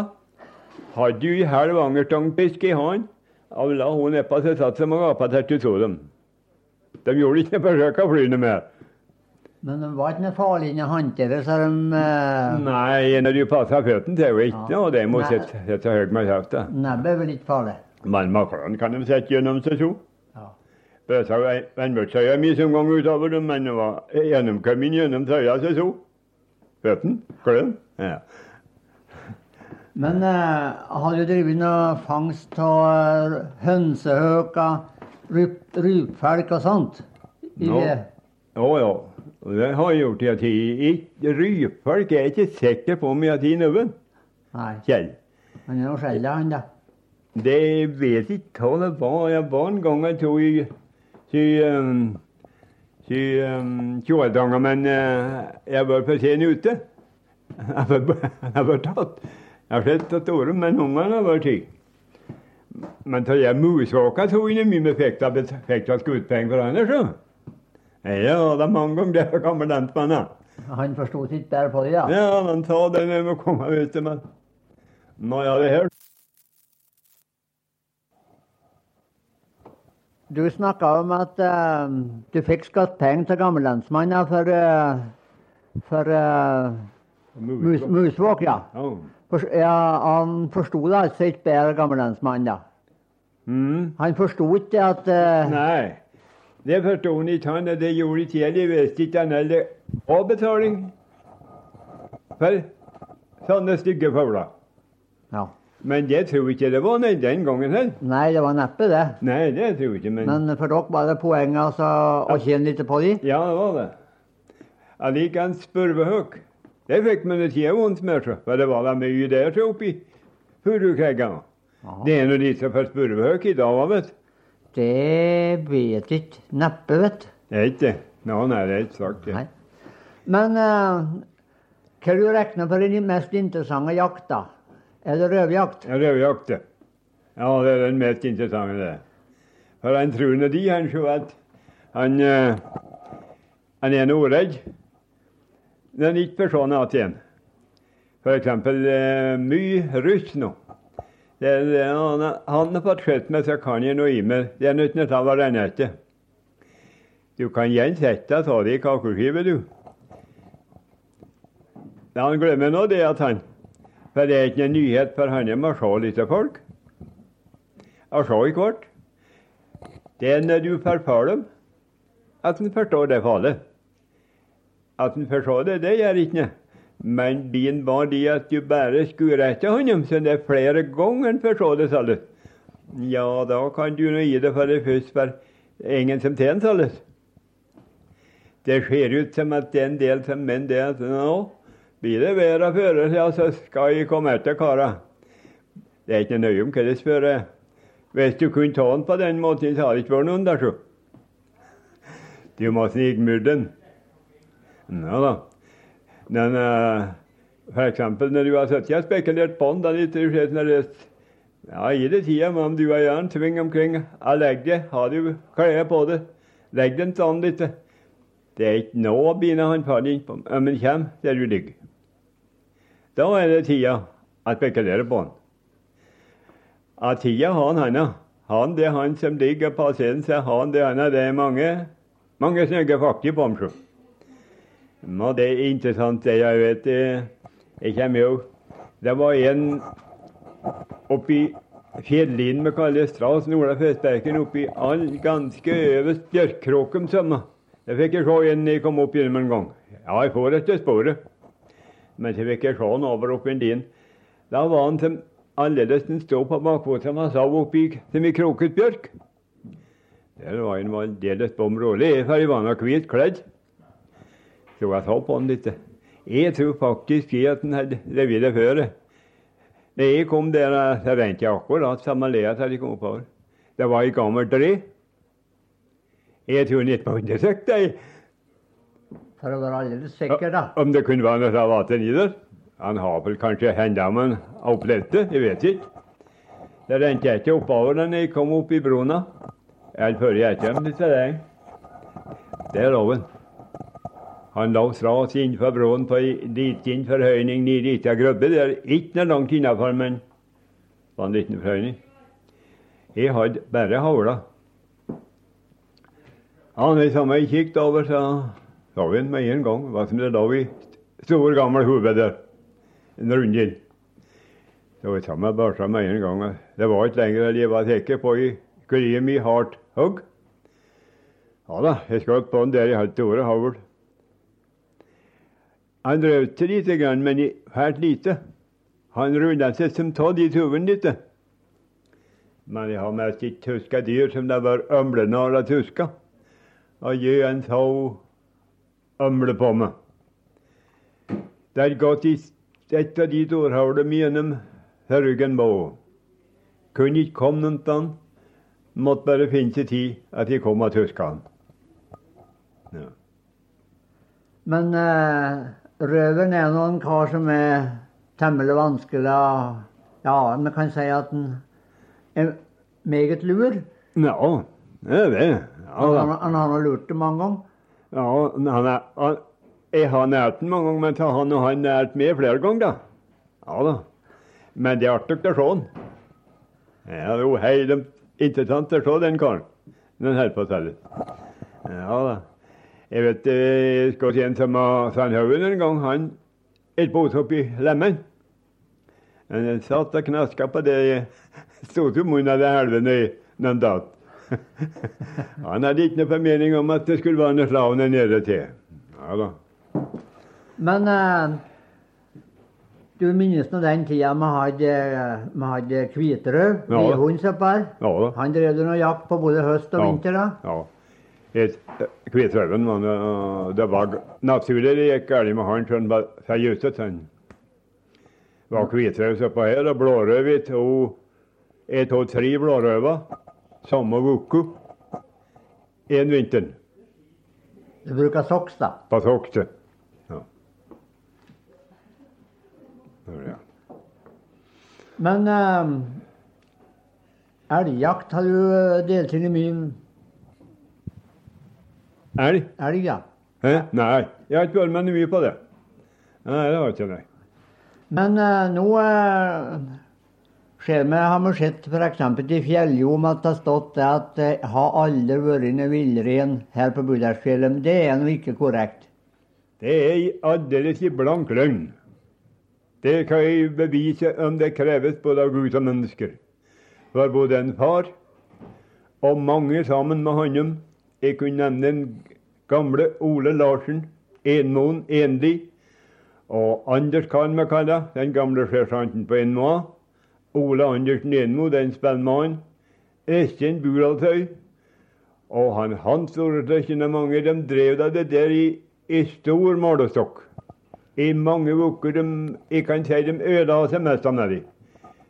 Hadde du ei halv angerstangpisk i hånd, og la hun nedpå, så satt de og gapa til du så dem. De gjorde ikke noe forsøk å fly noe mer. Men det var ikke noe farlig inni håndtere, så de eh, Nei, når du passer føttene til, jo ikke Ja. og Det må sitte så høyt med kjeften. Nebbet er vel ikke farlig? Men makrellen kan de sette gjennom seg så. Ja. Bøsa vannmørksøya mi som gang utover dem, men det var gjennomkommet gjennom trøya, seg så. Føttene, kløn. Ja. Men jeg har du drevet noe fangst av hønsehøker, ryp- rypfelk og sånt? I, no. Ja. Og det har jeg gjort i en tid. Ikke- er jeg ikke sikker på om jeg har tatt noen. Kjell. han er noe av han da. Det vet ikke hva det var. Jeg var en gang jeg tror i i, um, um, men eh, jeg var for sen ute. [LAUGHS] Jeg var, jeg var tatt. Jeg har sett at året, men ungene var ti. Men til jeg musvåka tok inn mye med fikk da fikk skuddpenger for henne, så. Ja, det er mange ganger det kommer den henne. Han forsto ikke bedre på det, ja. Ja, men ta den jeg å komme ut til meg. Nå, er det her. Du snakka om at uh, du fikk skattepenger til gammellandsmannen for, uh, for uh, mus, musvåk, ja. Ja. Ja. Han forsto det altså ikke bedre, gammellandsmannen, da. Mm. Han forsto ikke at uh, Nei, det forsto han ikke. han, og Det gjorde ikke jeg. Jeg visste ikke han heller. Avbetaling for sånne stygge fugler. Ja. Men det tror ikke det var nei, den gangen heller. Nei, det var neppe det. Nei, det tror jeg ikke. Men, Men for dere var det poenget altså, å tjene litt på dem? ja, det var det. Jeg liker en spurvehøk. Det fikk man ikke vondt med. For det var da mye der til oppi furukreggene. Det er nå de som får spurvehøk i dag, vet du. Det vet ikke. Neppe, vet du. Det er ikke det. Nå, nei, det er ikke sagt det. Nei. Men uh, hva du regner for den mest interessante jakta? Er det røvjakt? Ja, Rødjakt, ja. Ja, det er den mest interessante, det. For han tror nå de, han så at han, uh, han er noe er ikke for se at igjen. Eksempel eh, mye russ nå. Det, det, han, har fått skjøtt meg, så kan jeg noe i meg. Det er nødt til å ta hverandre. Du kan igjen sette deg i kakeskive, du. Han glemmer nå det at han For det er ikke en nyhet for han om å se litt av folk. Å se i hvert. Det er når du forfører dem, at en forstår det fallet. At han forstår det, det gjør ikke noe. Men bien var det at du bare skulle rette honom, så det er flere ganger han forstår det, du. Ja, da kan du nå gi det for det først, for ingen som tjener, du. Det ser ut som at det er en del som mener det at nå blir det verre føre, ja, så skal jeg komme etter kara. Det er ikke nøye om hva det spør. Hvis du kunne ta den på den måten, så hadde det ikke vært noen der, så. Du må snike den. Ja da. Men uh, for eksempel når du har sittet og spekulert på den, da litt når det ja, Gi det tida, men du er gjerne tving omkring. Jeg legger det. Har du klær på det, legg den sånn litt. Det er ikke nå begynner han faller på, men kommer der du ligger. Da er det tida å spekulere på han. Av tida har han henne. Han det er han som ligger på scenen, så han det henne. Det er mange, mange snygge fakter på ham. Og det er interessant, det jeg vet. Jeg kommer jo Det var en oppi fjellinen vi kaller Strass, Ola for oppi all ganske øverst bjørkkråken sommer. Det fikk jeg se en jeg kom opp gjennom en gang. Ja, jeg får etter sporet. Men så fikk jeg se han over oppi en din. Da var han som annerledes enn stå på bakfoten han sa oppi som i kroket bjørk. Der var han aldeles bom rolig, for jeg var nok hvit kledd. Jeg så på han litt. Jeg tror faktisk at den hadde revet det før. Da jeg kom der, så rente jeg akkurat samme leia som jeg kom oppover. Det var i gammelt tre. Jeg tror han ikke må undersøke det. For å være aldeles sikker, da. Om det kunne være noe ravater i det? Han har vel kanskje henda med en opplevd det, jeg vet ikke. Det rente ikke oppover da jeg kom opp i brona. Eller før jeg kom dit. det. Der lå han. Han lå stras innenfor broen på ei liten forhøyning nede i ei grubbe. Det er ikke noe langt innafor, men det var en liten forhøyning. Jeg hadde bare havla. Han i samme kikket over, så så vi med en gang hva som det lå i stor, gammel hode der. En rundhild. Så vi samme børsa med en gang. Det var ikke lenger enn jeg var sikker på i kuriet i hardt hogg. Ja da, jeg skjøt på den der jeg hadde store havl. Han røvte lite grann, men fælt lite. Han rulla seg som av i tuven litt. Men jeg har mest ikke huska dyr som det var ømlenåla tuska og gi en så ømle på meg. Det er gått i et av de dårhavlene gjennom ryggen på. Kunne ikke komme noen sted. Måtte bare finne seg tid at jeg kom av tyskerne. Ja. Men uh, røveren er nå en kar som er temmelig vanskelig Ja, vi kan si at han er meget lur. Ja, det er det. Ja, han, han, har nå lurt det mange ganger. Ja, han er, han, jeg har nært den mange ganger, men han har nært meg flere ganger, da. Ja da. Men det er artig å se han. Ja, det er jo helt interessant å se den karen Den holder på å selge. Ja da. Jeg vet jeg skal si en som Sandhaugen en gang. Han et bodde oppi Lemmen. Han satt og knaska på det sto til munnen av det helvene noen dager. [LAUGHS] Han hadde ikke noe formening om at det skulle være noe slavn nede til. Ja da. Men uh, du minnes nå den tida vi hadde, vi hadde Kviterød, Ja. vedhundsoppar. Ja da. Han drev noe jakt på både høst og Ja. vinter, da? Ja. Kvitrøven var noe- Det var naturlig gikk galt med han sånn var seriøst. Han var kvitrøv oppå her, og blårøv i to ett og tre blårøver samme uke en vinter Du bruker soks, da. på soks, Ja. Ja. Men um, elgjakt har du eh, deltatt i mye Elg? elg, ja. Hæ? Nei, jeg har ikke vært med mye på det. Nei, det har jeg ikke. Nei. Men uh, nå uh, vi har vi sett f.eks. i Fjelljom at det har stått det at det har aldri vært noe villrein her på Budalsfjellet. Men det er nå ikke korrekt. Det er aldeles i blank løgn. Det kan jeg bevise om det kreves både av Gud og mennesker. For både en far og mange sammen med honom Jeg kunne nevne den gamle Ole Larsen, Enmoen Enli, og Anders kan vi kalle den gamle sersjanten på Enmoa. Ole Andersen Enmo, den spellmannen. Eskjen Buraltøy. Og han Hans Storeslekken mange, de drev da det der i, i stor målestokk. I mange uker. De, jeg kan si de ødela seg mest av meg.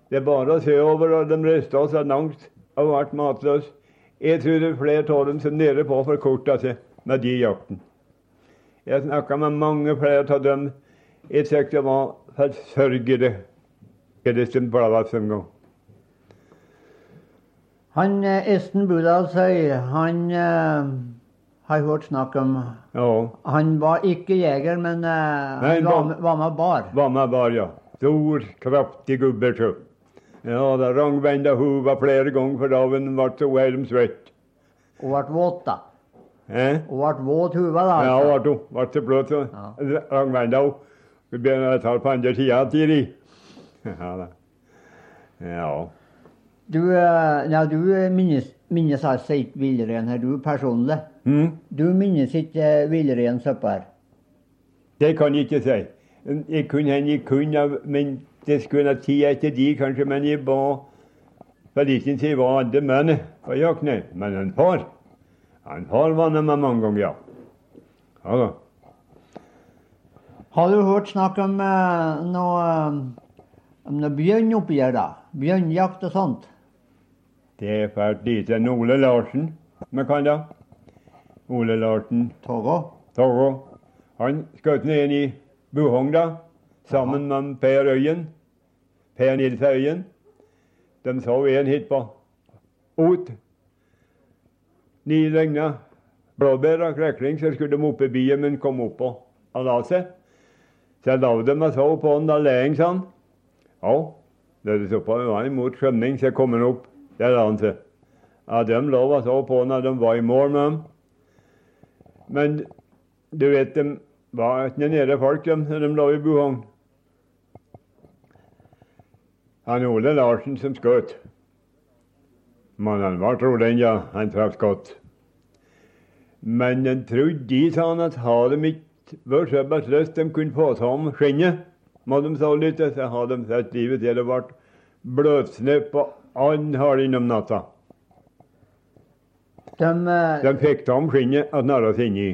Det er bare å se over, og de rista seg langt og ble matløse. Jeg tror det er flere av dem som nede på forkorta seg med de jakten. Jeg snakka med mange flere av dem. Jeg syntes det var forsørgede. Han eh, Esten Budalsøy, han uh, har hørt snakk om Ja. Han var ikke jeger, men uh, Nei, han var, var med bar. Var med bar, ja. Stor, kraftig gubbe. Ja, det rangbenda huva flere ganger, for da ble ble så veldig svett. Hun ble våt, da. Eh? Og ble våt huva, da. Ja, altså. ble hun. Ble så bløt, så. Ja. Rangbenda hun. Vi begynner å ta på andre sida av tida. Ja da. Ja. Du, eh, ja, du minnes, minnes altså ikke villrein her, du personlig. Mm? Du minnes ikke eh, villrein oppå her. Det kan jeg ikke si. Jeg kunne hende jeg kunne, men det skulle tid etter de, kanskje. Men jeg ba For liten tid var alle menn på jakt. Men en far Han far var med meg mange ganger, ja. Ja da. Har du hørt snakk om eh, noe, eh, om noe bjørn oppi her, da? Bjørnjakt og sånt? Det er fælt lite. En Ole Larsen, vi kan da. Ole Larsen Togo? Togo. Han skjøt ned en i Buhong, da. Sammen med Per Øyen. Per Nils Øyen. De så en hit på Ot. Ni regna blåbær og krekling, så skulle de opp i byen, men kom opp og, la seg. Så la de og så på han, da leing, sa han. Ja, da de så på, han var imot skjønning, så kom han opp. Der la han seg. Ja, de lå og så på han, da de var i mål med ham. Men du vet, de var ikke nede folk, de, når de lå i Buhong. Han Ole Larsen som skjøt. Men han var trolig ja, han traff godt. Men en trodde de sa han at hadde de ikke vært såpass løst de kunne få seg om skinnet, må de så lytte, så hadde de sett livet til det ble bløtsnø på annen halv om natta. De, eh, De fikk ta om skinnet og narra seg inni.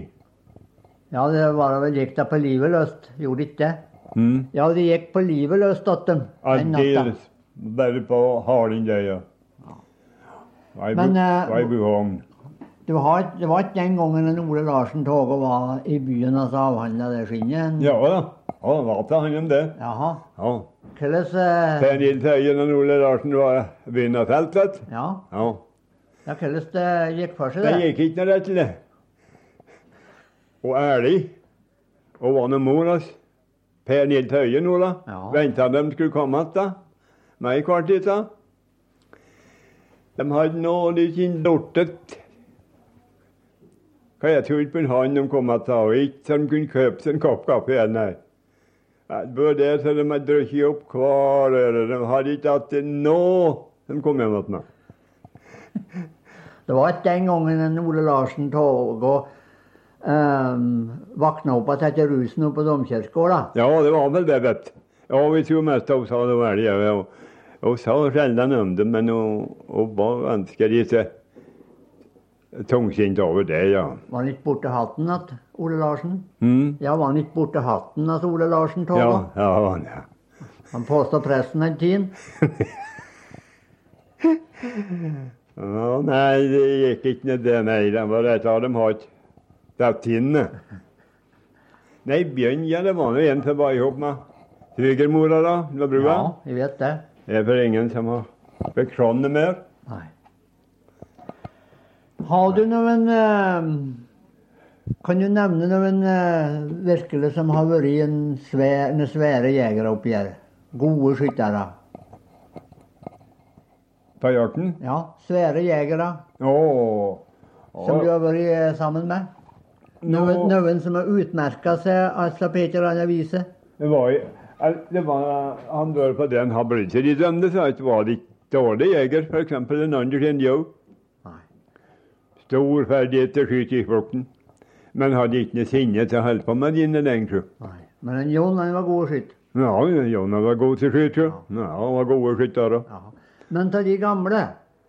ja, det var vel gikk da på livet løst, gjorde de ikke det? Mm. Ja, de gikk på livet løst datter. Aldeles. Bare på halen der, ja. Bu- eh, har, det var ikke den gangen en Ole Larsen Togo var i byen og avhandla det skinnet? Ja da. Ja, det var til han om det. Jaha. Ja. Hvordan eh, Per Nils Øyen og Ole Larsen var vinnerfelt, vet du. Ja, Ja. ja hvordan det gikk for seg, Det det? gikk ikke noe rett til det. Og ærlig. Og var nå mor hans. Per Nils Øyen nå, da. Ja. Venta de skulle komme igjen. Meg i kvartiet. De hadde nå ikke lortet Hva jeg trodde på han de kom igjen, og ikke så de kunne kjøpe seg en kopp kaffe igjen, nei. Det var det så de hadde drukket opp hver øre. De hadde ikke hatt det nå de kom hjem igjen. [LAUGHS] Det var ikke den gangen en Ole Larsen Togo um, våkna opp igjen etter rusen oppe på domkirkegården. Ja, det var vel det, vet du. Ja, vi tror mest hun sa det var det. Hun sa sjelden om det, men hun, var ganske litt tungsint over det, ja. Var han ikke borte hatten igjen, Ole Larsen? Mm. Ja, var han ikke borte hatten at Ole Larsen Togo? Ja, ja, han, ja. Han påstod presten den tiden. [LAUGHS] ja. Nei, det gikk ikke ned det, nei. Det var rett av dem har ikke er tinne. Nei, Bjørn, ja, det var nå en som var i hop med svigermora, da. Det var brua. Ja, jeg vet det. Det er for ingen som har bekrone mer. Nei. Har du noen eh, Kan du nevne noen eh, virkelig som har vært en svær, en svære jegere oppi her? Gode skyttere? på jakten? Ja, svære jegere Oh. som du har vært eh, sammen med. Noen, noen som har utmerka seg altså på et eller annet vis. Det var, det var Han var på den seg. De dømte at det var litt dårlig jeger, f.eks. en Andersen Joe. Stor ferdighet til å skyte i flukten, Men hadde ikke noe sinne til å holde på med dine lenger. Men en Jon han var god å skyte. Ja, Jonna var god til å skyte. Ja, han var gode skyttere. Ja. Men av de gamle,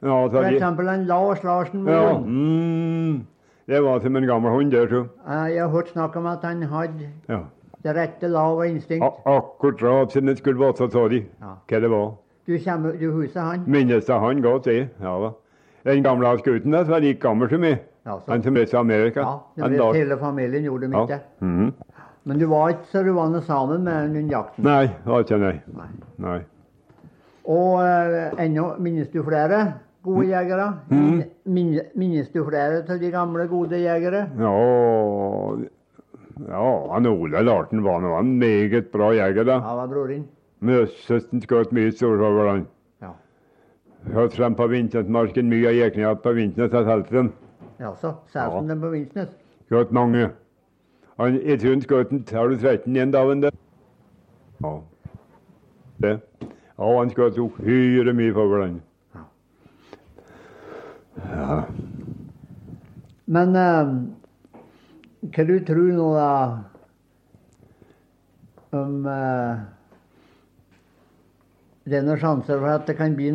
Ja, f.eks. så en Lars Larsen ja, Moen. mm, det var som en gammel hund, det. Eh, Jeg har hørt snakk om at han hadde Ja. det rette lav og instinkt. A akkurat som det skulle være, sa de Ja. hva det var. Du, kommer, du husker han? Minnes det han godt, det. Ja da. Den gamle skuten der, som var like gammel som meg. Ja. Han som reiste til Amerika. Ja, det vet, hele familien gjorde Ja. Mm -hmm. Men du var ikke så du var noe sammen med under jakten. Nei, det var ikke nei. Nei. nei. Og uh, ennå minnes du flere gode jegere? Mm. Min, minnes du flere av de gamle, gode jegere? Ja, ja han Ola Larten var nå en meget bra jeger, da. Han var broren din? Møsøsten skjøt mye storfugl, han. Ja. Hørt frem på Vintnesmarken, mye av jegerne på Vintnes telt dem. Jaså, særlig den på Vinsnes? Skjøt mange. Han, jeg tror han skjøt en 12-13 en dag. Ja. Det. Ja, han skjøt uhyre mye fugl, han. Ja. Men eh, du tror nå, da? Om eh, det er noen sjanser for at det kan bli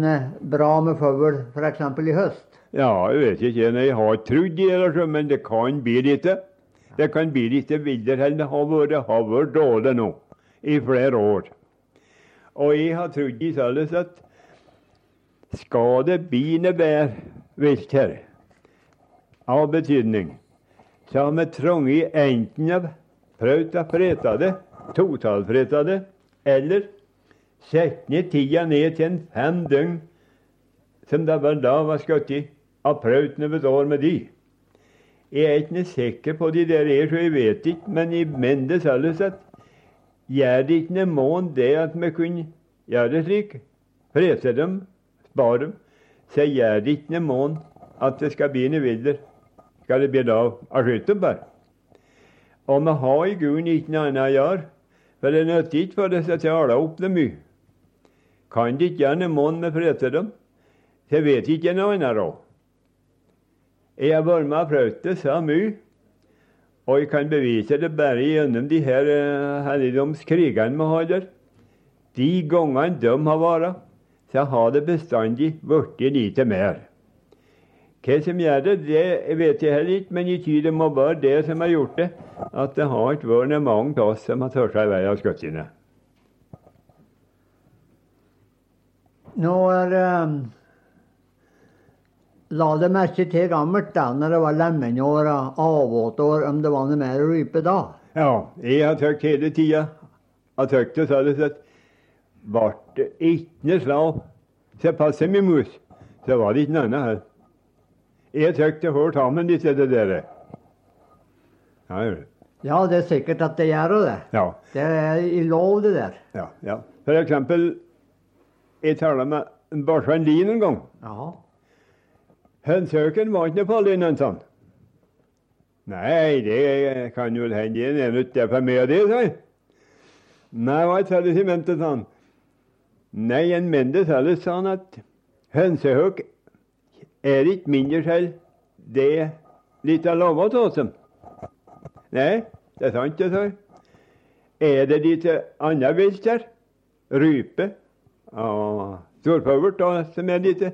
bra med fugl f.eks. i høst? Ja, jeg vet ikke. Jeg har trodd det, altså, men det kan bli litt. Det kan bli litt villere enn det har vært. Det har vært dårlig nå i flere år. Og jeg har trodd i stedet at skal det bli noe bedre vilt her, av betydning, så har vi trange enten av prøvd å frete det, totalfrete det, eller sette ned tida ned til en fem døgn som det var da var skutt i, har prøvd noe år med de. Jeg er ikke sikker på de der er, så jeg vet ikke, men jeg mener det at. Gjør det ikke noe det at vi kunne gjøre det slik, frese dem, spare dem, så gjør det ikke noe mån at det skal bli noe videre. Skal det bli da av skyte bare. Og vi har i grunnen ikke noe annet å gjøre, for det nytter ikke for disse til å holde opp det mye. Kan det ikke gjøre noe mån med frese dem, så vet ikke noe annet råd. Jeg har vært med og prøvd det så mye, og jeg kan bevise det bare gjennom de her uh, helligdomskrigene vi har der. De gangene de har vært, så har det bestandig blitt lite mer. Hva som gjør det, det vet jeg heller ikke, men jeg tror det må være det som har gjort det, at det har ikke vært mange av oss som har tørt seg i vei av skuddene. Nå er eh, La det merke til gammelt da, når det var lemenår og avvåtår, om det var noe mer rype da. Ja, jeg har tøkt hele tida. Har tøkt det, så har det sett. Vart det ikke noe slag, så passer min mus, så var det ikke noe annet her. Jeg tøkt det hørt sammen, disse det der. Ja. Ja, det er sikkert at det gjør det. ja, Det er i lov, det der. ja, ja. For eksempel, jeg talte med Barsvein Lien en gang. Ja. Hønsehauken var ikke farlig, sa han. Nei, det kan jo hende det er til for meg det, sa jeg. Nei, hva er det sementet, sa han. Nei, en mente selv, sa han, at hønsehauk er ikke mindre selv det litt av lava av dem. Nei, det er sant, det, sa. Er det litt annet vilt der? Rype og storfugl som er lite?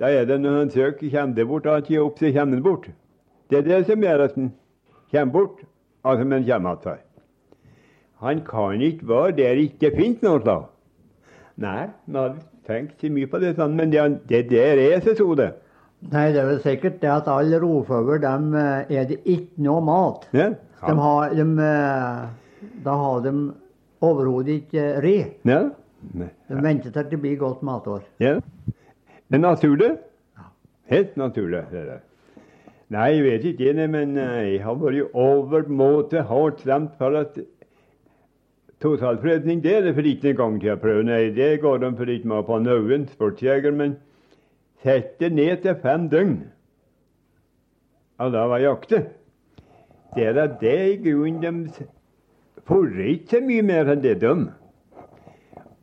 Da er det når han søker, kommer det bort, og han opp, så kommer han bort. Det er det som gjør at han kommer bort, altså men kommer igjen. Han kan ikke være der ikke finnes noe slag. Nei, vi har tenkt så mye på det, sånn, men det, det der er så så det. Nei, det er vel sikkert det at alle rovfugler, dem eh, er det ikke noe mat. Ja, De har, de, eh, da har de overhodet ikke re. ja. De venter til det blir godt matår. Ja. Det er naturlig. Helt naturlig. det der. Nei, jeg vet ikke, men eh, jeg har vært overmåte hardt stemt for at totalfredning det er det for ikke en gang til å prøve. Nei, det går de for ikke med på noen sportsjeger, men sette ned til fem døgn. Og da var jakte. Det er da det i grunnen de får ikke mye mer enn det de.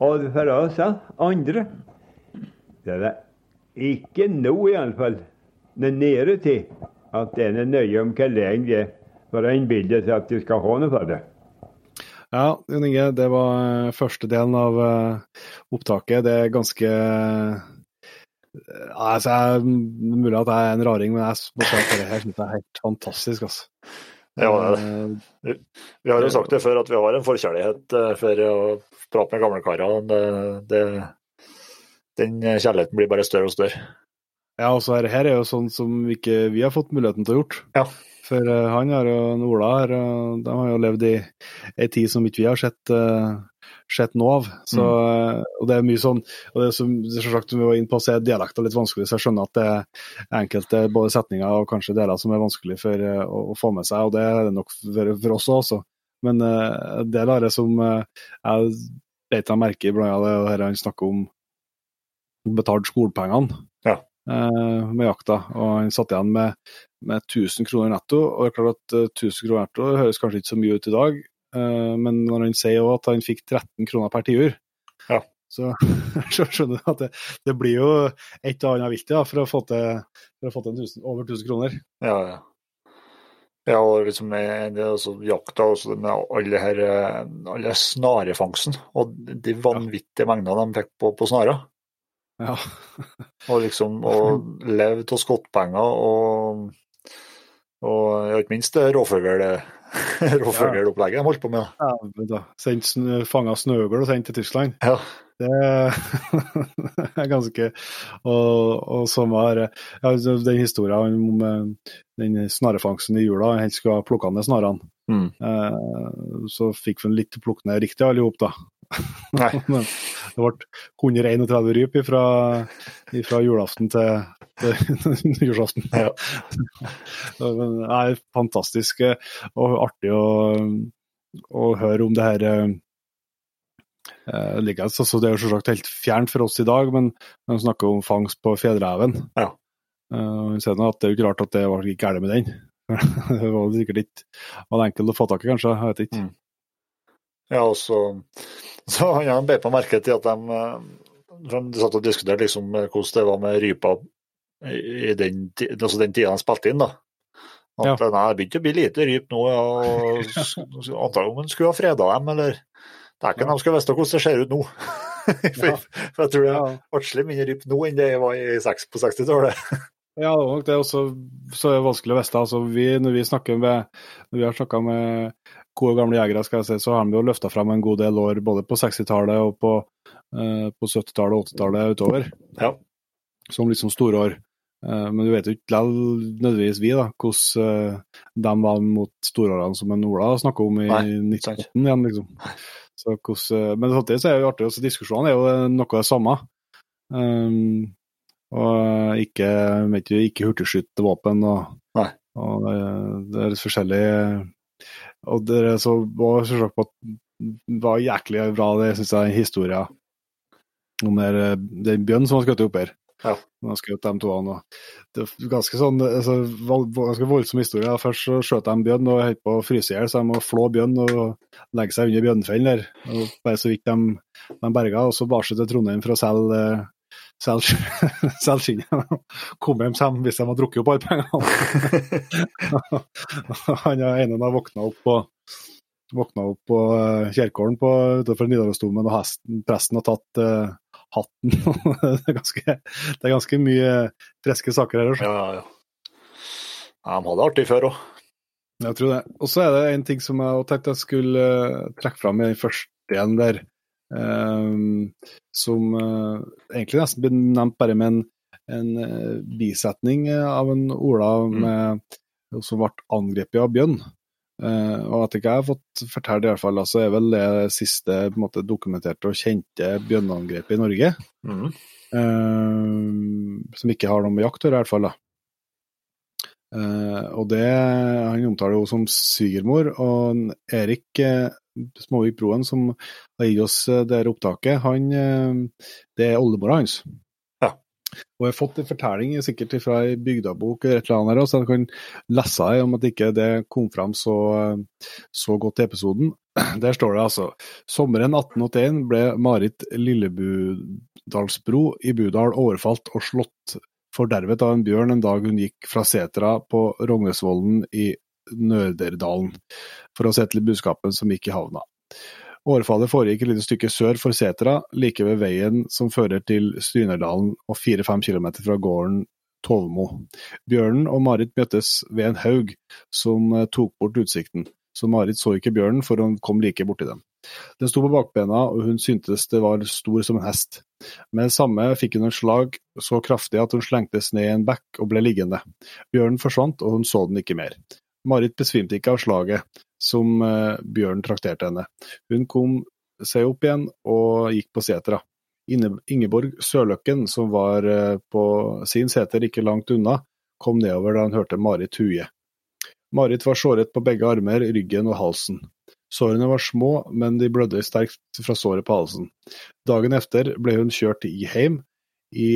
Og for oss andre det er det ikke nå, iallfall, nede til at en er nøye om hvor lenge det for å innbille seg at du skal ha noe for det. Ja, Jon Inge, det var eh, første delen av eh, opptaket. Det er ganske altså, altså, jeg, Mulig at jeg er en raring, men jeg må si at det her synes jeg er helt fantastisk. altså. Ja, det er det. Eh, Vi, har jo sagt det før at vi har en forkjærlighet eh, for å prate med gamle karer. Det, det, den kjærligheten blir bare større og større. Ja, altså her, her er jo sånn som ikke vi har fått muligheten til å gjort. Ja. For eh, han har jo Ola har, de har jo levd i ei tid som ikke vi har sett, uh, sett noe av. Så, mm. og det er mye sånn, og det som selvsagt vi var inne på, så er dialekter litt vanskelig, så jeg skjønner at det er enkelte både setninger og kanskje deler som er vanskelig for å, å få med seg, og det er det nok for, for oss også. Men uh, det er det som uh, jeg beit meg merke i blant annet det han snakker om betalt skolepengene eh, med jakta, og han satt igjen med, med 1000 kroner netto. og det er klart at eh, 1000 kroner netto høres kanskje ikke så mye ut i dag, eh, men når han sier også at han fikk 13 kroner per tiur, Ja. så, [LAUGHS] så skjønner du at det, det blir jo et og annet vilt ja, for å få til, å få til tusen, over 1000 kroner. Ja, ja. Ja, og liksom det er også jakta også med alle her, eh, alle snarefangsten, og de vanvittige mengdene de fikk på, på snarer. Ja. [LAUGHS] Og liksom å leve av skottpenger og, og ja, ikke minst det råfugl- [LAUGHS] råfuglopplegget de holdt på med. Ja, snø, fanga snøugl og sendt til Tyskland. Ja. Det [LAUGHS] er ganske Og, og som var ja, Den historien om eh, den snarefangsten i jula, han skulle ha plukka ned snarene. Mm. Eh, så fikk vi litt plukkende riktig alle i hop, da. Nei. [LAUGHS] Men det ble 131 ryp fra, julaften til, til [LAUGHS] nyårsaften. Ja. [LAUGHS] Det er fantastisk eh, og artig å, å høre om det her eh, eh, ligger, så, så Det er jo selvsagt helt fjernt for oss i dag, men når vi snakker om fangst på fjellreven Ja. uh, Det er jo ikke rart at det var gærent med den. det var sikkert ikke var enkelt å få tak i, kanskje. Jeg vet ikke. Mm. Ja, og så, så ja, beit meg merke til at de, eh, de satt og diskuterte liksom eh, hvordan det var med rypa i den, altså den tida de spilte inn. da. At Ja. nei, det begynte å bli lite ryp nå, ja, og antakelig om en skulle ha freda dem, eller Dæken, de skal vite hvordan det ser ut nå. [LAUGHS] for, for jeg tror det er atskillig mindre ryp nå enn det var i på 60-tallet. [LAUGHS] Ja, det er det er også så er det vanskelig å vite. Altså, vi, når vi snakker med, når vi har snakka med gode gamle jegere, skal jeg si, så har de jo løfta frem en god del år både på 60-tallet og på, eh, på 70-tallet og 80-tallet utover, Ja. som liksom store år. Eh, men du vet jo ikke nødvendigvis vi, da, hvordan eh, de var mot storårene som en Ola snakker om i Nei, sant. 1918 igjen, liksom. Så hos, eh, men samtidig så er det jo artig, også diskusjonene er jo eh, noe av det samme. Um, og ikke, ikke hurtigskytte våpen. Og, og det, det er forskjellig Og det er så var selvsagt på at det var jæklig bra, det syns jeg, historien om der, den bjørnen som har skutt opp her. Ja. Han har skutt de to. og Det er ganske sånn, altså, ganske voldsom historie. Først så skjøt de bjørn og holdt på å fryse i hjel, så de må flå bjørn og legge seg under bjørnfellen der. Og bare så vidt de, de berga, og så bar seg til Trondheim for å selge eh, selge selge skinnet. Kom hjem sammen hvis de har drukket opp alle pengene. [LAUGHS] Han ene har våkna opp på Våkna opp på eh, Kjerkålen på, utenfor Nidarosdomen, og hesten, presten har tatt uh, hatten. [LAUGHS] det, er ganske, det er ganske mye friske saker her. Ja, ja, ja. Ja, De hadde det artig før òg. Jeg tror det. Og så er det en ting som jeg tenkte jeg skulle eh, trekke fram i den første delen der, som eh, egentlig nesten blir nevnt bare med en, en eh, bisetning eh, av en Ola med, som ble angrepet av bjørn. Uh, og at ikke jeg har fått fortalt i hvert fall, så er vel det siste måte, dokumenterte og kjente bjørneangrepet i Norge. Mm. Uh, som ikke har noe med jakt å gjøre, i hvert fall. Eh, og det Han omtaler jo som svigermor. Og Erik eh, Småvik-Broen, som har gitt oss eh, det her opptaket, han, eh, det er oldemora hans. Ja. Og jeg har fått en fortelling sikkert fra ei bygdabok eller et eller annet, her, så jeg kan lese det om at ikke det kom fram så, så godt i episoden. [CLEARS THROAT] Der står det altså Sommeren 1881 ble Marit Lillebudalsbro i Budal overfalt og slått fordervet av en bjørn en dag hun gikk fra setra på Rognesvollen i Nørderdalen for å sette til budskapen som gikk i havna. Årfallet foregikk et lite stykke sør for setra, like ved veien som fører til Strynerdalen og fire-fem kilometer fra gården Tovmo. Bjørnen og Marit møttes ved en haug som eh, tok bort utsikten, så Marit så ikke bjørnen for hun kom like borti dem. Den sto på bakbena, og hun syntes det var stor som en hest. Med det samme fikk hun en slag så kraftig at hun slengtes ned i en bekk og ble liggende. Bjørnen forsvant, og hun så den ikke mer. Marit besvimte ikke av slaget som eh, bjørnen trakterte henne. Hun kom seg opp igjen og gikk på setra. Ingeborg Sørløkken, som var eh, på sin seter ikke langt unna, kom nedover da hun hørte Marit huie. Marit var såret på begge armer, ryggen og halsen. Sårene var små, men de blødde sterkt fra såret på halsen. Dagen efter ble hun kjørt i heim, i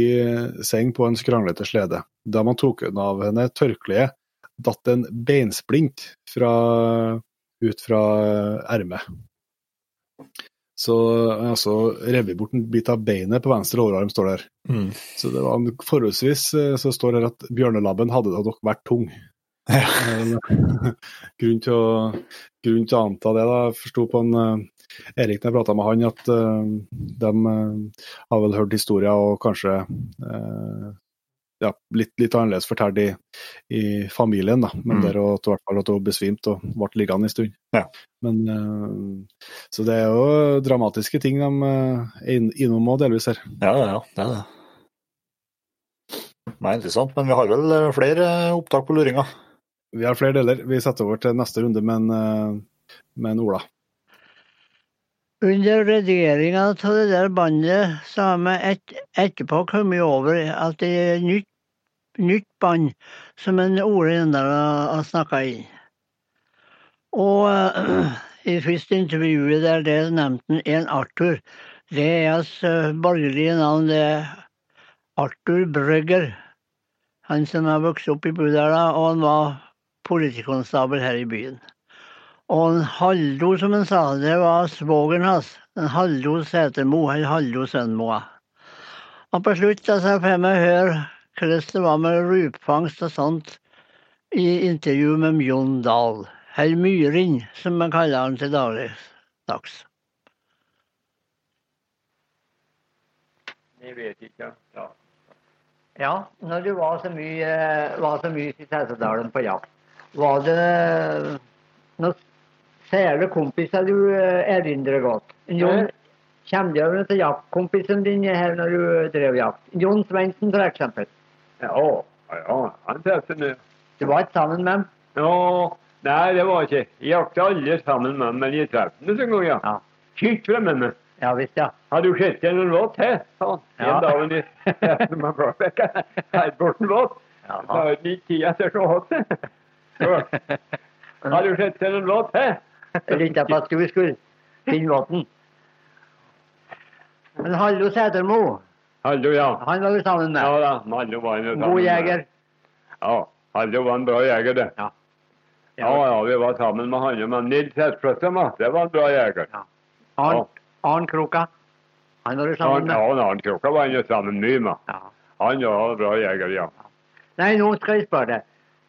seng på en skranglete slede. Da man tok av henne tørkleet, datt en beinsplint fra, ut fra ermet. Så altså, rev bort en bit av beinet på venstre overarm, står det her. Mm. Så det var forholdsvis så står det her at bjørnelabben hadde da nok vært tung. Ja. [LAUGHS] grunn, til å, grunn til å anta det, da. Jeg forsto på en Erik når jeg prata med han, at uh, de uh, har vel hørt historier og kanskje ja, litt, litt, annerledes fortalt i, i, familien, da. Men mm. der at, hvert fall at hun besvimte og ble liggende en stund. Ja. Men, så det er jo dramatiske ting de er innom òg, delvis her. Ja, ja, det er det. Nei, interessant. Men vi har vel flere opptak på luringa? Vi har flere deler. Vi setter over til neste runde med en, eh, med en Ola. Under redigeringa av det der bandet så har vi et, etterpå kommet over at det er nytt, nytt band som en Ole Jøndal har snakka inn. Og uh, [CLEARS THROAT] i første intervjuet der det nevnte en Arthur. Det er hans uh, borgerlige navn. Det er Arthur Brøgger. Han som har vokst opp i Budala, og han var politikonstabel her i byen. Og en Haldo, som han sa, det var svogeren hans. En Haldo Setermo, eller Haldo Sønnmoa. Og på slutt da sa jeg for meg høre hvordan det var med rupfangst og sånt i intervju med Jon Dahl. Herr Myrin, som man kaller han til dagligdags. Jeg vet ikke. Ja. ja, når du var så mye, var så mye i Setesdalen på jakt, var det noen sære kompiser du eh, erindrer godt? Jon, Kommer du over til jaktkompisen din her når du drev jakt? Jon Svendsen f.eks.? Ja, ja, han treffer nå. Du var ikke sammen med ham? Ja, nei, det var ikke. Jeg jakta alle sammen med ham, men jeg traff ham en gang, ja. ja. Kikt fra mennene. Ja visst, ja. Har du sett en låt her? Ja. En dag under her borte låt. Da har han ikke tid etter så godt. Har du sett en låt her? Jeg venta på at du skulle finne låten. Men Hallo Sætermo, Hallo, ja. han var du sammen med. Ja da, Hallo var han sammen God med. jeger. Ja, Hallo var en bra jeger, det. Ja. Ja, ja, vi var sammen med han. Men Nils Hestfløtten, det var en bra jeger. Arn, Arn Kroka. Han var du sammen ja, med. han Arne Kroka var han jo sammen mye med. Ja. Han var en bra jeger, ja. Nei, nå skal jeg spørre deg.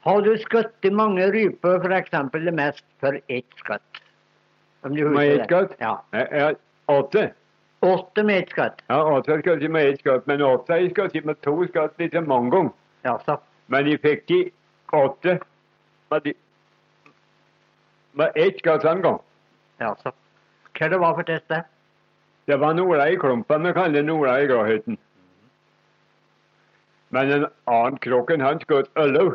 Har du skutt mange ryper, f.eks. det mest for ett skudd? Om du Med husker ett skudd? Ja. Jeg- jeg- Åtte? Åtte med ett skudd. Ja, åtte skudd med ett skudd. Men jeg skutt med to skudd litt mange ganger. Ja, så. Men de fikk de åtte med, de, med ett skudd en gang. Ja, så. Hva det var for test det? Det var Nola i klumpen vi kaller Nola i gråhytten. Men en annen kroken, han skjøt elleve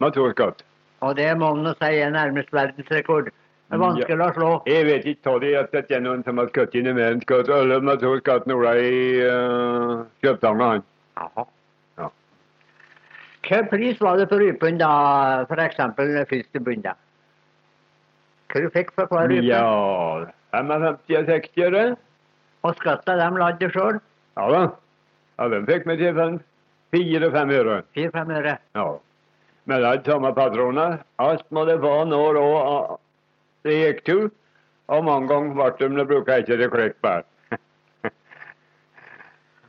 med to skudd. Og det må man si er nærmest verdensrekord. Det er vanskelig å slå. Jeg vet ikke hva det er sett noen som har skutt inn i mer enn skutt elleve med to skudd Nola i uh, Kjøpstanga, han. Jaha. Ja. Hvilken pris var det for rypen da, f.eks. første bundet? Hva du fikk for hver rype? Ja 55 og 60 øre. Og skatta dem ladde sjøl? Ja da. Ja, de fikk vi til fire-fem øre. Fire-fem øre. Ja. Men det er samme patroner. Alt må det være når og det gikk tur, Og mange ganger ble de, det bruker ikke det klipp bare. [LAUGHS]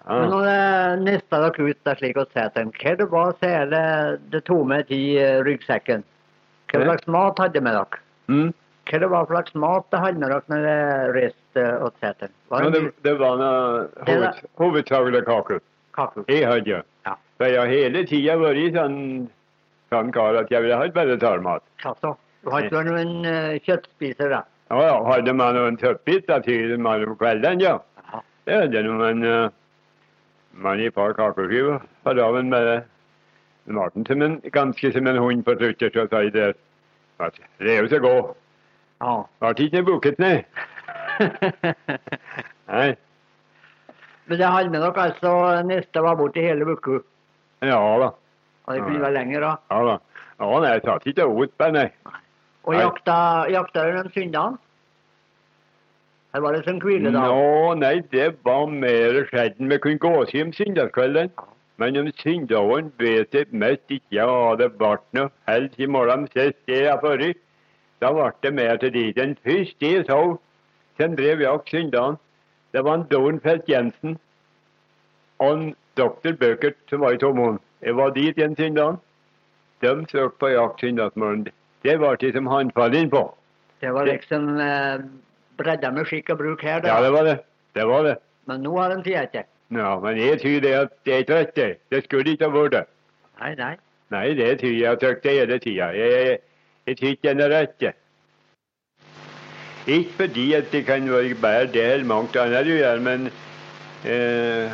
Men ja. når det nista dere ut der slik og seteren, hva det var så det tomme i eh, ryggsekken? Hva slags mat hadde med dere? Mm. Hva det var for slags mat det hadde med dere når dere reiste seteren? Var Ja, det det, det var Det hoved, hovedsakelig kake. Jeg hadde. Ja. For jeg har hele tida vært sånn, sånn kar at jeg ville ha bare tarmat. Ja, du har du noen eh, kjøttspiser, da? Ja, ja, hadde man noen kjøttbiter til man om kvelden, ja. Det hadde uh, man et par kakeskiver på dagen med det den som en, ganske som en hund på slutten, så sa jeg det. Det er jo så god. Ja. Ble ikke bukket ned. [LAUGHS] Nei. Men det hadde med dere altså neste var borte hele uka? Ja da. Og det kunne være lenger, da? Ja da. Ja, nei, jeg satt ikke og åt nei. Og jakta, jakta dere de søndagene? Eller var det som hviledag? Nå, nei, det var mer sjelden vi kunne gå oss hjem søndagskvelden. Men om søndagen vet jeg mest ikke jeg det vært noe helt i morgen sist jeg jeg forrige. Da ble det mer til dit. Den første jeg så som drev jakt søndagen, det var en Dornfeldt Jensen og en doktor Bøkert som var i Tomoen. Jeg var dit en søndag. De søkte på jakt søndagsmorgen. Det ble de som han falt inn på. Det var liksom eh, bredda med skikk og bruk her, da. Ja, det var det. Det var det. Men nå har de tid etter. Ja, men jeg tror det at det er ikke rett. det. Det skulle ikke ha vært det. Nei, nei. Nei, det tror jeg har det hele tida. Jeg, jeg, jeg tror ikke den er rett. det. Ikke fordi at det kan være bare det eller mangt annet du gjør, men eh,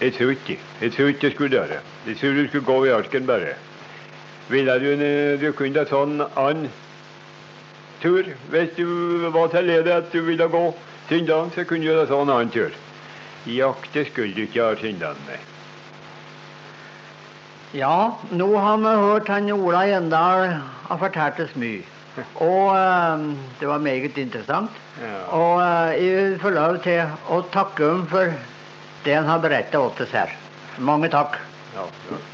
jeg tror ikke. Jeg tror ikke det skulle gjøre det. Jeg tror du skulle gå i ørken bare. Ville du, eh, du kunne ta en annen tur hvis du var til lede at du ville gå søndagen, så kunne du ta en annen tur. Jakte skulle du ikke ha søndagen, med. Ja, nå har vi hørt han Ola Gjendal har fortalt oss mye. [LAUGHS] Og eh, det var meget interessant. Ja. Og eh, jeg vil få lov til å takke ham for det han har berettet oss her. Mange takk. Ja, ja.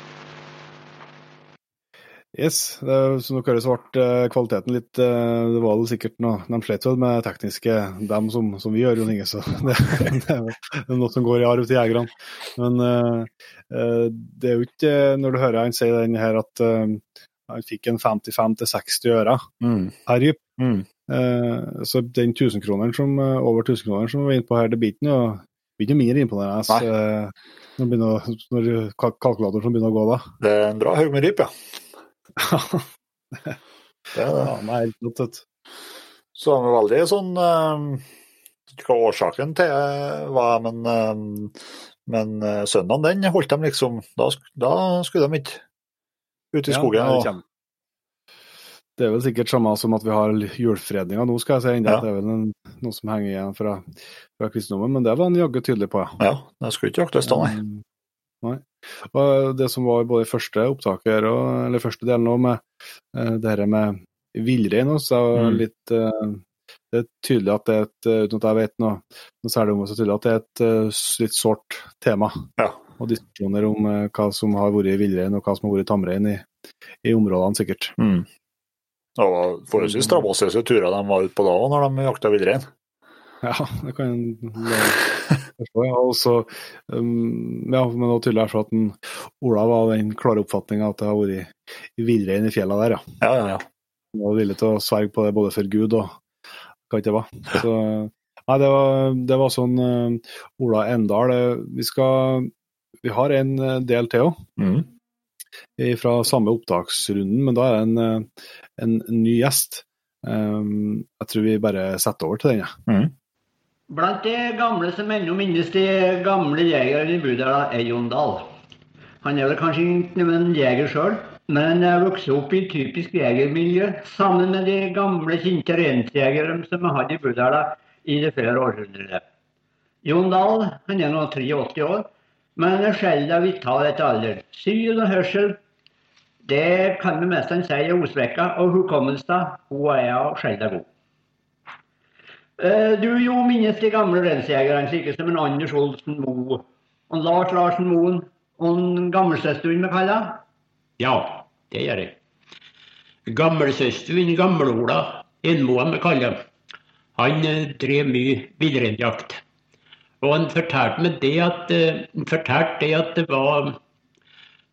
Yes, det, som dere så ble eh, kvaliteten litt eh, Det var det sikkert noe De slet vel med tekniske, dem som, som vi gjør, Jon Inge, så [LAUGHS] det, det er noe som går i arv til jegerne. Men eh, det er jo ikke Når du hører han si den her at han fikk en 55-60 øre Mm. per dyp. Mm. så den 1000-kroneren som over 1000-kroneren som vi var inne på her, det blir ikke noe blir ikke mindre imponerende når, begynner, når kalkulatoren begynner å gå da. Det er en bra haug med dyp, ja. Det er det. ja, nei, helt rått, vet du. Så han er veldig sånn Ikke hva årsaken til hva var, men, eh, men eh, søndagen den holdt de liksom Da, da skulle de ikke ut i skogen. Ja, det og. Det er vel sikkert samme som at vi har julefredninga nå, skal jeg si. enda Ja. Det er vel en, noe som henger igjen fra, fra kristendommen, men det var han jaggu tydelig på, ja. ja, det skulle ikke jaktes da, nei. Nei. Og det som var både i første opptaket her og, eller første delen òg, med eh, det her med villrein også, så er Mm. litt eh, Det er tydelig at det er et, eh, uten at jeg vet noe, noe særlig om det, så tydelig at det er et litt sårt tema. Ja. Og diskusjoner om hva som har vært villrein, og hva som har vært tamrein i, i områdene, sikkert. Mm. Det var forholdsvis strabasiøse turer de var ute på da òg, når de jakta villrein. Ja, det kan jeg forstå. Ja. Også, um, ja, men det var tydelig for at den, Ola var den klare oppfatninga at det har vært villrein i fjella der, ja. Ja, ja, ja. Han var villig til å sverge på det både for Gud og hva ikke det var. Så, nei, det var, det var sånn uh, Ola Endal eh, Vi skal Vi har en eh, del til òg, Mm. fra samme opptaksrunden, men da er det en, en ny gjest. Um, jeg tror vi bare setter over til den, jeg. Mm. Blant de gamle som ennå minnes de gamle jegerne i Budala, er Jon Dahl. Han er vel kanskje ikke en jeger sjøl, men han er vokst opp i et typisk jegermiljø sammen med de gamle, kjente reinsjegere som vi hadde i Budala i det flere århundret. Jon Dahl han er nå 83 år, men er sjelden vital etter alder. Syn og hørsel det kan vi mest si er osvekka, og hukommelsen hun er sjelden god. Eh, Du jo minnes de gamle reinsjegerne, slike som en Anders Olsen Moe Og Lars Larsen Moen og Gammelsøstuen vi kaller Ja, det gjør jeg. Gammelsøsteren, Gamle-Ola Enmoen vi kaller han eh, drev mye villreinjakt. Og han fortalte meg det at, eh, han fortalte det at det var,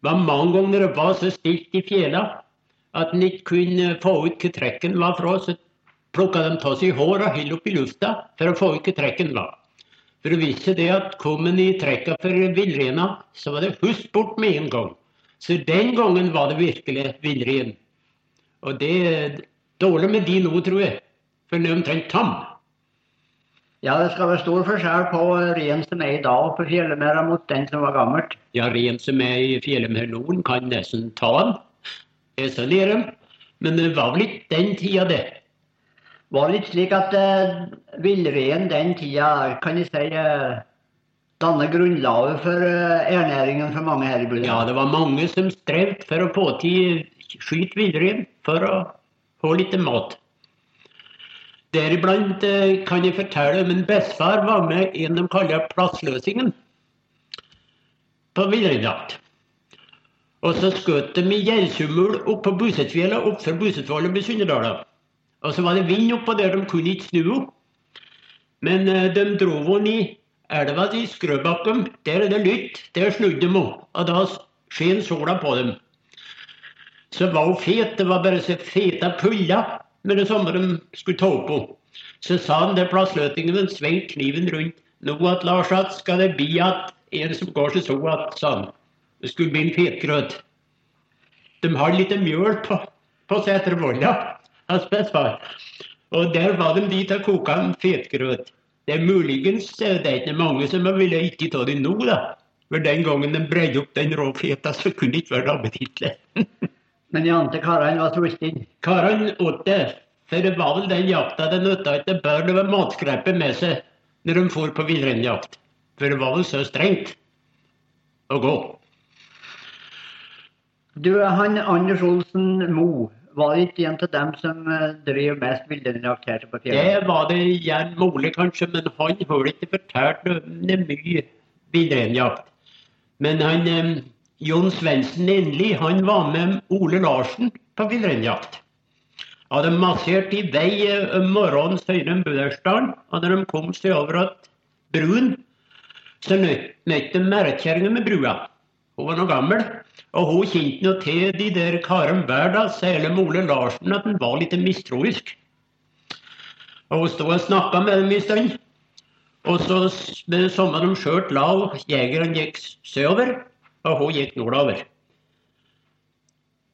var mange ganger det var så stilt i fjæra at han ikke kunne få ut hvor trekken var fra. Så plukka de av seg hår og holdt opp i lufta for å få ikke trekken var. For å vise det at kom en i trekka for villreina, så var det hust bort med en gang. Så den gangen var det virkelig villrein. Og det er dårlig med de nå, tror jeg. For den er omtrent tam. Ja, det skal være stor forskjell på reinen som er i dag på fjellemæra mot den som var gammelt. Ja, reinen som er i Fjellemæra Norden, kan nesten ta den. Det er sånn ned dem. Men det var vel ikke den tida, det. Var litt slik at uh, villreinen den tida kan jeg si uh, danner grunnlaget for uh, ernæringen for mange her i byen. Ja, det var mange som strevde for å få til skyte villrein for å få litt mat. Deriblant eh, kan jeg fortelle om en bestefar var med i en de kaller Plassløsingen på villreinjakt. Og så skjøt de i gjeldsummel opp på Busetfjellet, oppfor Busetvollen ved Sunnerdala. Og så var det vind oppå der, de kunne ikke snu henne. Men eh, de dro henne i elva til Skrøbakken. Der er det lytt. Der snudde de henne. Og da skjen sola på dem. Så var hun fet. Det var bare så fete puller med det samme de skulle ta opp henne. Så sa han der plassløtingen, men sving kniven rundt. Nå at Lars, at skal det bli at en som går så så at, sa han. Det skulle bli en fetgrøt. De har litt mjøl på, på Setervolla, hans bestefar. Og der var de dit og koka en fetgrøt. Det er muligens det er ikke mange som ville ikke ta det nå, da. For den gangen de breide opp den rå feta, så kunne det ikke være appetittlig. [LAUGHS] Men de andre karene var sultne. Karene åt det. For det var vel den jakta det nytta ikke bare det var matskreppet med seg når de for på villreinjakt. For det var vel så strengt å gå. Du, han Anders Olsen Mo var det ikke en av dem som driver drev mest villreinjakt her på fjellet? Det var det igjen mulig, kanskje, men han har ikke fortalt mye villreinjakt. Men han, eh, Jon Svendsen Endelig, han var med Ole Larsen på villreinjakt. Hadde massert i vei eh, om morgenen søgne Budersdalen, og når de kom seg over at bruen, så møtte de merkekjerringa med brua. Hun var nå gammel, og hun kjente nå til de der karene hver dag, særlig med Ole Larsen, at han var litt mistroisk. Og hun stod og snakka med dem en stund. Og så med det samme de skjøt lav, jegeren gikk sørover, og hun gikk nordover.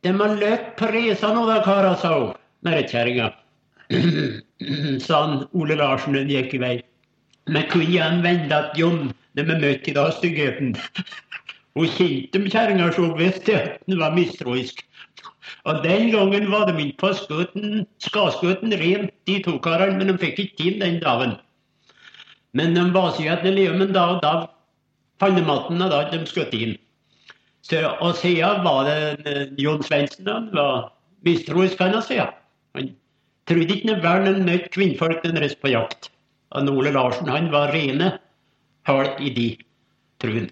De har løpt på reisa nå da, karer, sa hun, merkjerringa. [CLEARS THROAT] sa han Ole Larsen, hun gikk i vei. Men kunne han vende at Jon, når vi møtte i dag, styggheten. [LAUGHS] Hun kjente kjerringa så visst at hun var mistroisk. Og den gangen var de inne på skøten, skadskøten rent, de to karene, men de fikk ikke inn den dagen. Men de var seg etter Leomen da, og da fant de maten, og da de skutt inn. Så, og siden var det eh, Jon Svendsen, han var mistroisk, kan jeg si. Han trodde ikke noe vel han møtte kvinnfolk den reiste på jakt. Og Ole Larsen, han var rene hull i de truen.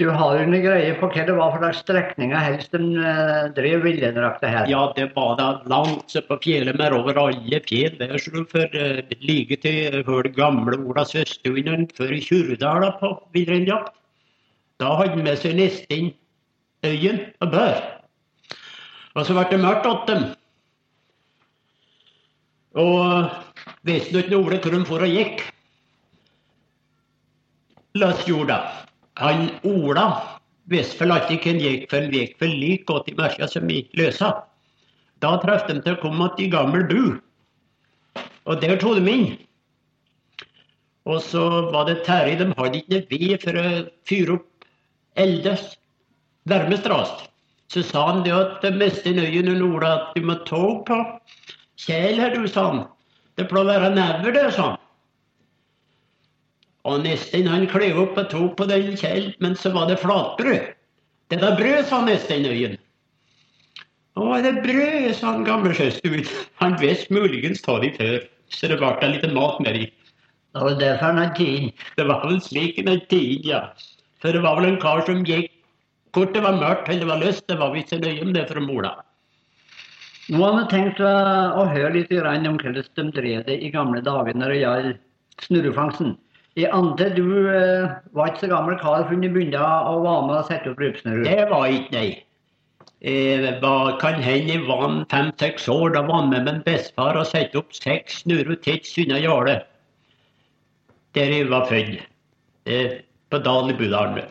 Du har jo noe greie på hva det var for slags strekninger helst en uh, drev villreinjakta her? Ja, det var da langt på fjellet med over alle fjell. Der så for uh, like til hør gamle Ola Søstuen før Tjurdal på villreinjakt. Da hadde han med seg nesten øyen og bør. Og så ble det mørkt åt dem. Og visste ikke noe hvor de for og gikk. Løs jorda. Han Ola visste vel ikke hvem gikk, for gikk for like godt i merka som gikk løsa. Da traff de til å komme til gammel bu, og der tok de inn. Og så var det Terje, de hadde ikke ved for å fyre opp eldes rast. Så sa han det at det meste nøyen og Ola at du må ta på Kjell her, du, sa han. Det pleier å være never, det, sa han. Og nesten han klev opp og tok på den kjell, men så var det flatbrød. Det er brød, sa nesten øyen. Å, er det brød, sa han gamle sjøstuen. Han visste muligens ta de før, så det ble litt mat med de. Det var derfor han hadde tid. Det var vel slik han hadde tid, ja. For det var vel en kar som gikk Hvor det var mørkt eller det var lyst, det var visst så nøye om det fra Mola. Nå har vi tenkt å, høre litt om hvordan de drev det i gamle dager når det gjaldt snurrefangsten. Jeg antar du eh, var ikke så gammel kar før du begynte å være med og sette opp rypesnurrer? Det var ikke, nei. Jeg var, kan hende jeg var fem-seks år. Da var jeg med min bestefar og satte opp seks snurrer tett unna gjerdet. Der jeg var født. Eh, på Dal i Budalen.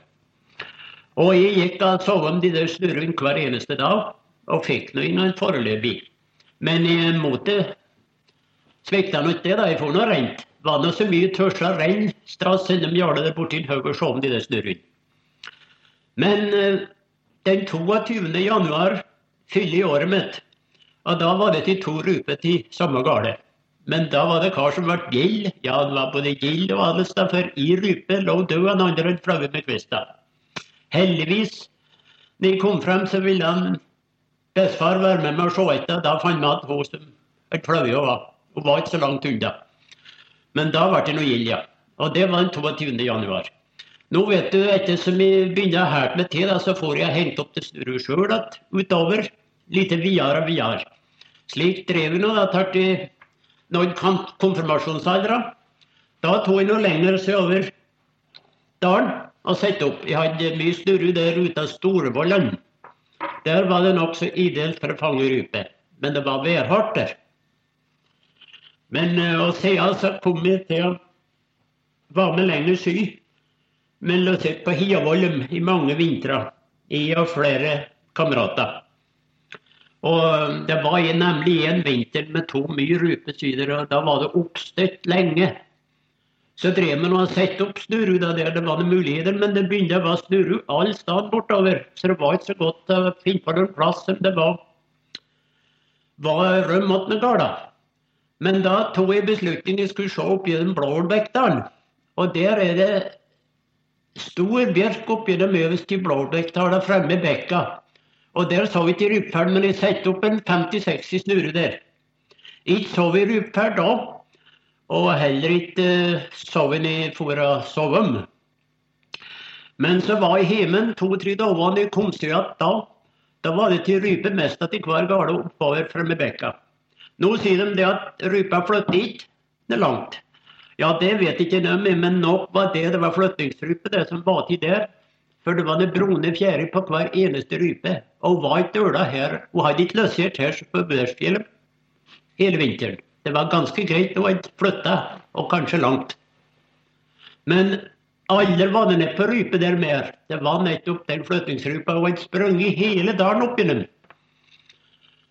Og jeg gikk og så om de der snurrene hver eneste dag, og fikk nå ingen foreløpig. Men i motet svikta nå ikke det, da. Jeg får nå rent. Var det så mye tørsa renn strass innom gjorde der borti en haug og så om de der snurrene. Men eh, den 22. januar fyller året mitt. Og da var det til to ruper til samme gale. Men da var det kar som ble gild. Ja, han var både gild og Adelstad, for i rype lå død, han andre enn flagget med kvista. Heldigvis, når jeg kom frem, så ville han bestefar være med meg og se etter. Da fant vi at hun som et flagge var. Hun var ikke så langt unna. Men da ble noe gild, ja. Og det var den 22. januar. Nå vet du, etter som jeg begynner her med til, så får jeg hente opp det snurret sjøl utover. Lite videre og videre. Slik drev vi nå da tar vi noen konfirmasjonsalderen. Da tok jeg noe lenger sørover dalen og satte opp. Jeg hadde mye snurre der ute av Storevollan. Der var det nokså ideelt for å fange rype. Men det var værhardt der. Men uh, og siden så kom jeg til å være med lenger syd. Men lå sett på Hiavollum i mange vintre. Jeg og flere kamerater. Og det var nemlig en vinter med to mye rypesyder, og da var det oppstøtt lenge. Så drev man og satte opp snurru der det var noen muligheter, men det begynte å være snurru alle steder bortover. Så det var ikke så godt å finne på noen plass som det var, var røm attmed gårda. Men da tok jeg beslutningen jeg skulle se opp gjennom Blålbekkdalen. Og der er det stor bjørk oppi de øverste Blålbekkdalen fremme i bekka. Og der så vi ikke rypferd, men jeg satte opp en 50-60 snurre der. Ikke så vi rypferd da, og heller ikke uh, så vi når for å sove. Men så var jeg hjemme to-tre dager og kom seg igjen da. Da var det til rype mest til hver gale oppover fremme i bekka. Nå sier de det at rypa flytter ikke langt. Ja, det vet ikke de, men nok var det det var flyttingsrype det som var til der. For det var det brune fjære på hver eneste rype. Og var ikke øla her. Hun hadde ikke løsert her på Børsfjellet hele vinteren. Det var ganske greit. Hun hadde flytta, og kanskje langt. Men alle var nede på rype der mer. Det var nettopp den flyttingsrypa. Hun hadde sprunget hele dalen opp gjennom.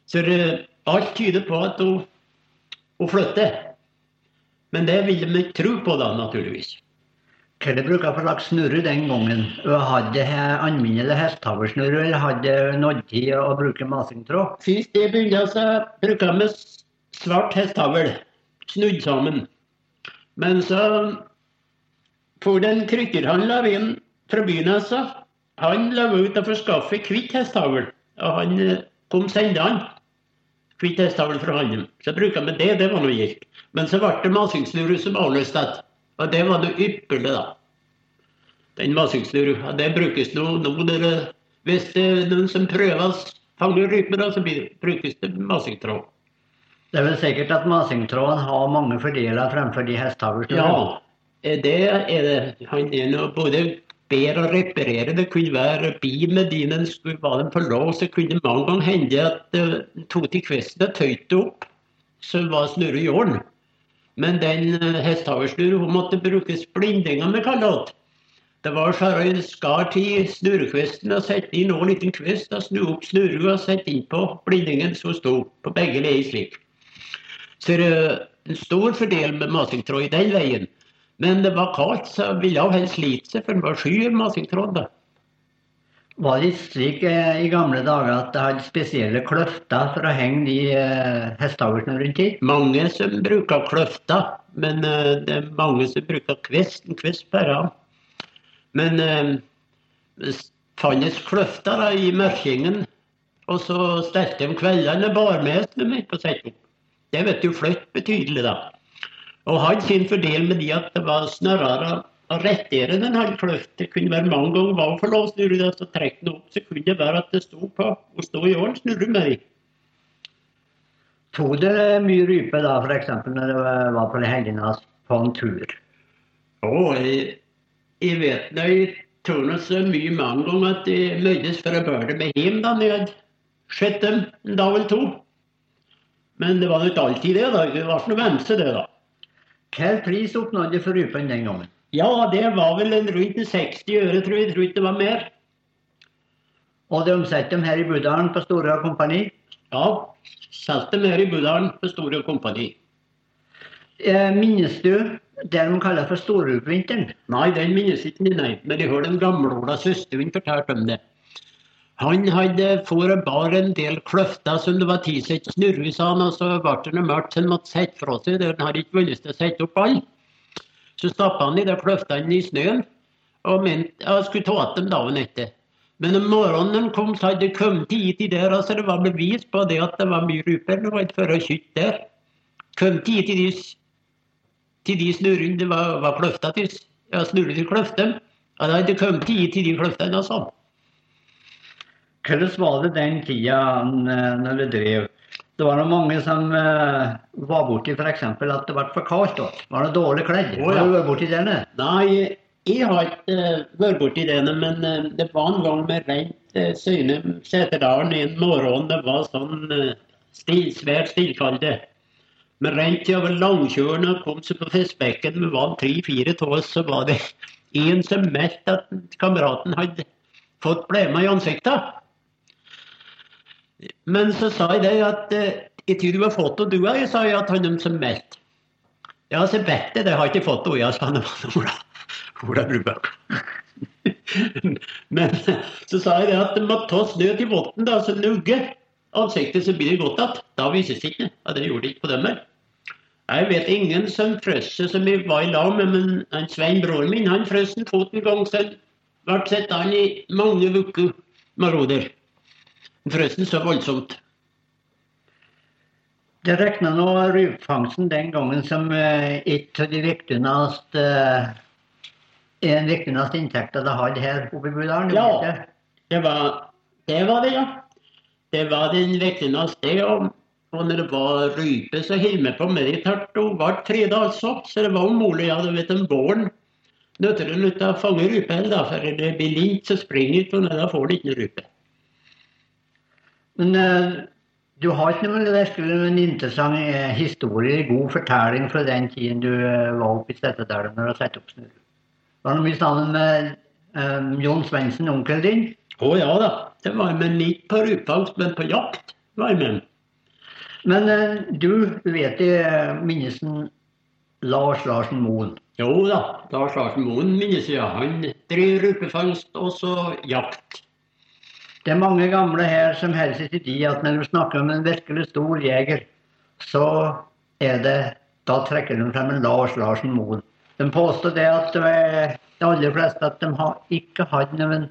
Så det, alt tyder på at hun, hun flytter. Men det ville vi ikke tro på da, naturligvis. Hva bruker for slags snurre den gangen? Hadde alminnelig hestehavesnurre, eller hadde nådd til å bruke masingtråd? Sist jeg begynte, så brukte vi svart hestehavel, snudd sammen. Men så for den krykkerhandler inn fra byen, altså. Han la ut og forskaffet hvitt hestehavel. Og han kom sende hvitt fra han. Så bruker vi det, det var noe gildt. Men så ble det masingsnurre som avløste. Og det var noe ypperlig, da. Den masingsnurra. Det brukes nå, nå det, Hvis det er noen som prøver å fange rype, da, så brukes det masingtråd. Det er vel sikkert at masingtråden har mange fordeler fremfor de hestehavlsnurrene? Ja, det er det. Han er nå både bedre å reparere. Det kunne være bil med dinen, skulle være den på lås, så kunne det mange ganger hende at uh, tok til kvesten og tøyte opp, så var snurret i jorden Men den uh, måtte brukes blindinger med kalott det. Det var så en skar til snurrekvesten og sette inn en liten kvest og snu opp snurra og sette inn på blindingen som sto på begge leier slik. Så det er en stor fordel med masingtråd i den veien. Men det var kaldt, så jeg ville helst slite seg, for det var sky masingtråd. da. Var det slik eh, i gamle dager at det hadde spesielle kløfter for å henge de eh, hestehavlene rundt i? Mange som bruker kløfter, men eh, det er mange som bruker kvist. En kvist bare. Men eh, fantes kløfter da, i mørkingen, og så stelte de kveldene bar med seg på setning. Det vet du flytt betydelig, da. Og hadde sin fordel med de at det var snarere å rettere den halve kløft. Det kunne være mange ganger var for lov snurre det, så trekke den opp. Så kunne det være at det sto på å stå i åren, snurre de. Tok det mye rype da, f.eks. når det var på Helgenas på en tur? Å, jeg, jeg vet da, jeg tror nå så mye mange ganger at jeg møttes for å bære med hjem da når jeg hadde sett dem en dag eller to. Men det var jo ikke alltid det, da. Det var ikke noe vemse, det, da. Hvilken pris oppnådde for rypen den gangen? Ja, det var vel en rundt 60 øre, tror jeg. Tror ikke det var mer. Og de omsatte dem her i Budalen på Store Kompani? Ja, solgte dem her i Budalen på Store Kompani. Eh, minnes du det de kaller for Storupvinteren? Nei, den minnes ikke nei. Men jeg hørte den gamle søsteren fortelle om det. Han hadde for bar en del kløfter som det var tid til å snurre, sa han, og så ble det mørkt så han måtte sette fra seg. Han hadde ikke vunnet å sette opp alle. Så stappa han i de kløftene i snøen og mente jeg skulle ta igjen dem dagen etter. Men om morgenen kom, så hadde det kommet hit i der, altså det var bevis på det at det var mye ruper. Det var ikke for å skyte der. Kom hit til de, til de snurrene det var, var kløfta til. Ja, snurre til kløfter. Ja, det hadde kommet hit til de kløftene, altså. Hvordan var det den tida eh, når du drev? Det var noen mange som uh, var borti f.eks. at det ble for kaldt. da. Var det dårlig kledd? Oh, ja. Har du vært borti det? Nei, jeg har ikke uh, vært borti det, men uh, det var en gang med rent uh, syne Seterdalen en morgen. Det var sånn uh, stil, svært stillkalde. Men rent over langkjøren og kom seg på fiskebekken, med vann tre-fire av oss, så var det [LAUGHS] en som meldte at kameraten hadde fått blemmer i ansiktet. Men så sa jeg det at i tid du har fått det, du òg, sa jeg at han dem som meldte. Ja, så vet jeg det, har ikke fått det, jeg sa han. Ola, Ola Brubakk. Men så sa jeg det at de må ta snø til votten, da, så nugge ansiktet, så blir det godt igjen. Da vises det ikke. Ja, det gjorde det ikke på dem. Jeg vet ingen som frøs som jeg var i lag med, men han Svein, broren min, han frøs en fot en gang, så ble sett an i mange uker med roder. Frøs så voldsomt. Det regna nå rypefangsten den gangen som eh, et av de viktigste eh, en viktigste inntekter det hadde her oppe i Budalen. du Ja. det. Var det, var det ja. Det var den viktigste. Og, og når det var rype, så holdt vi på det tørt og tre tredje altså. Så det var umulig. Ja, du vet om våren det ikke å fange rype for når det blir lint, så springer ikke, og da får du ikke rype. Men eh, du har ikke noe virkelig en interessant eh, historie, god fortelling fra den tiden du eh, var oppe i Stettedalen når du har satt opp snurr. Var det mye sammen med eh, Jon Svendsen, onkelen din? Å ja da. Det var med ikke på rypangst, men på jakt var jeg med. Men uh, du vet i minnesen Lars Larsen Moen. Jo da, Lars Larsen Moen minnes jeg. Han driver rypefangst og så jakt. Det er mange gamle her som helst i de at når du snakker om en virkelig stor jeger, så er det Da trekker de frem en Lars Larsen Moen. De påstår det at er de aller fleste at de har ikke hatt noen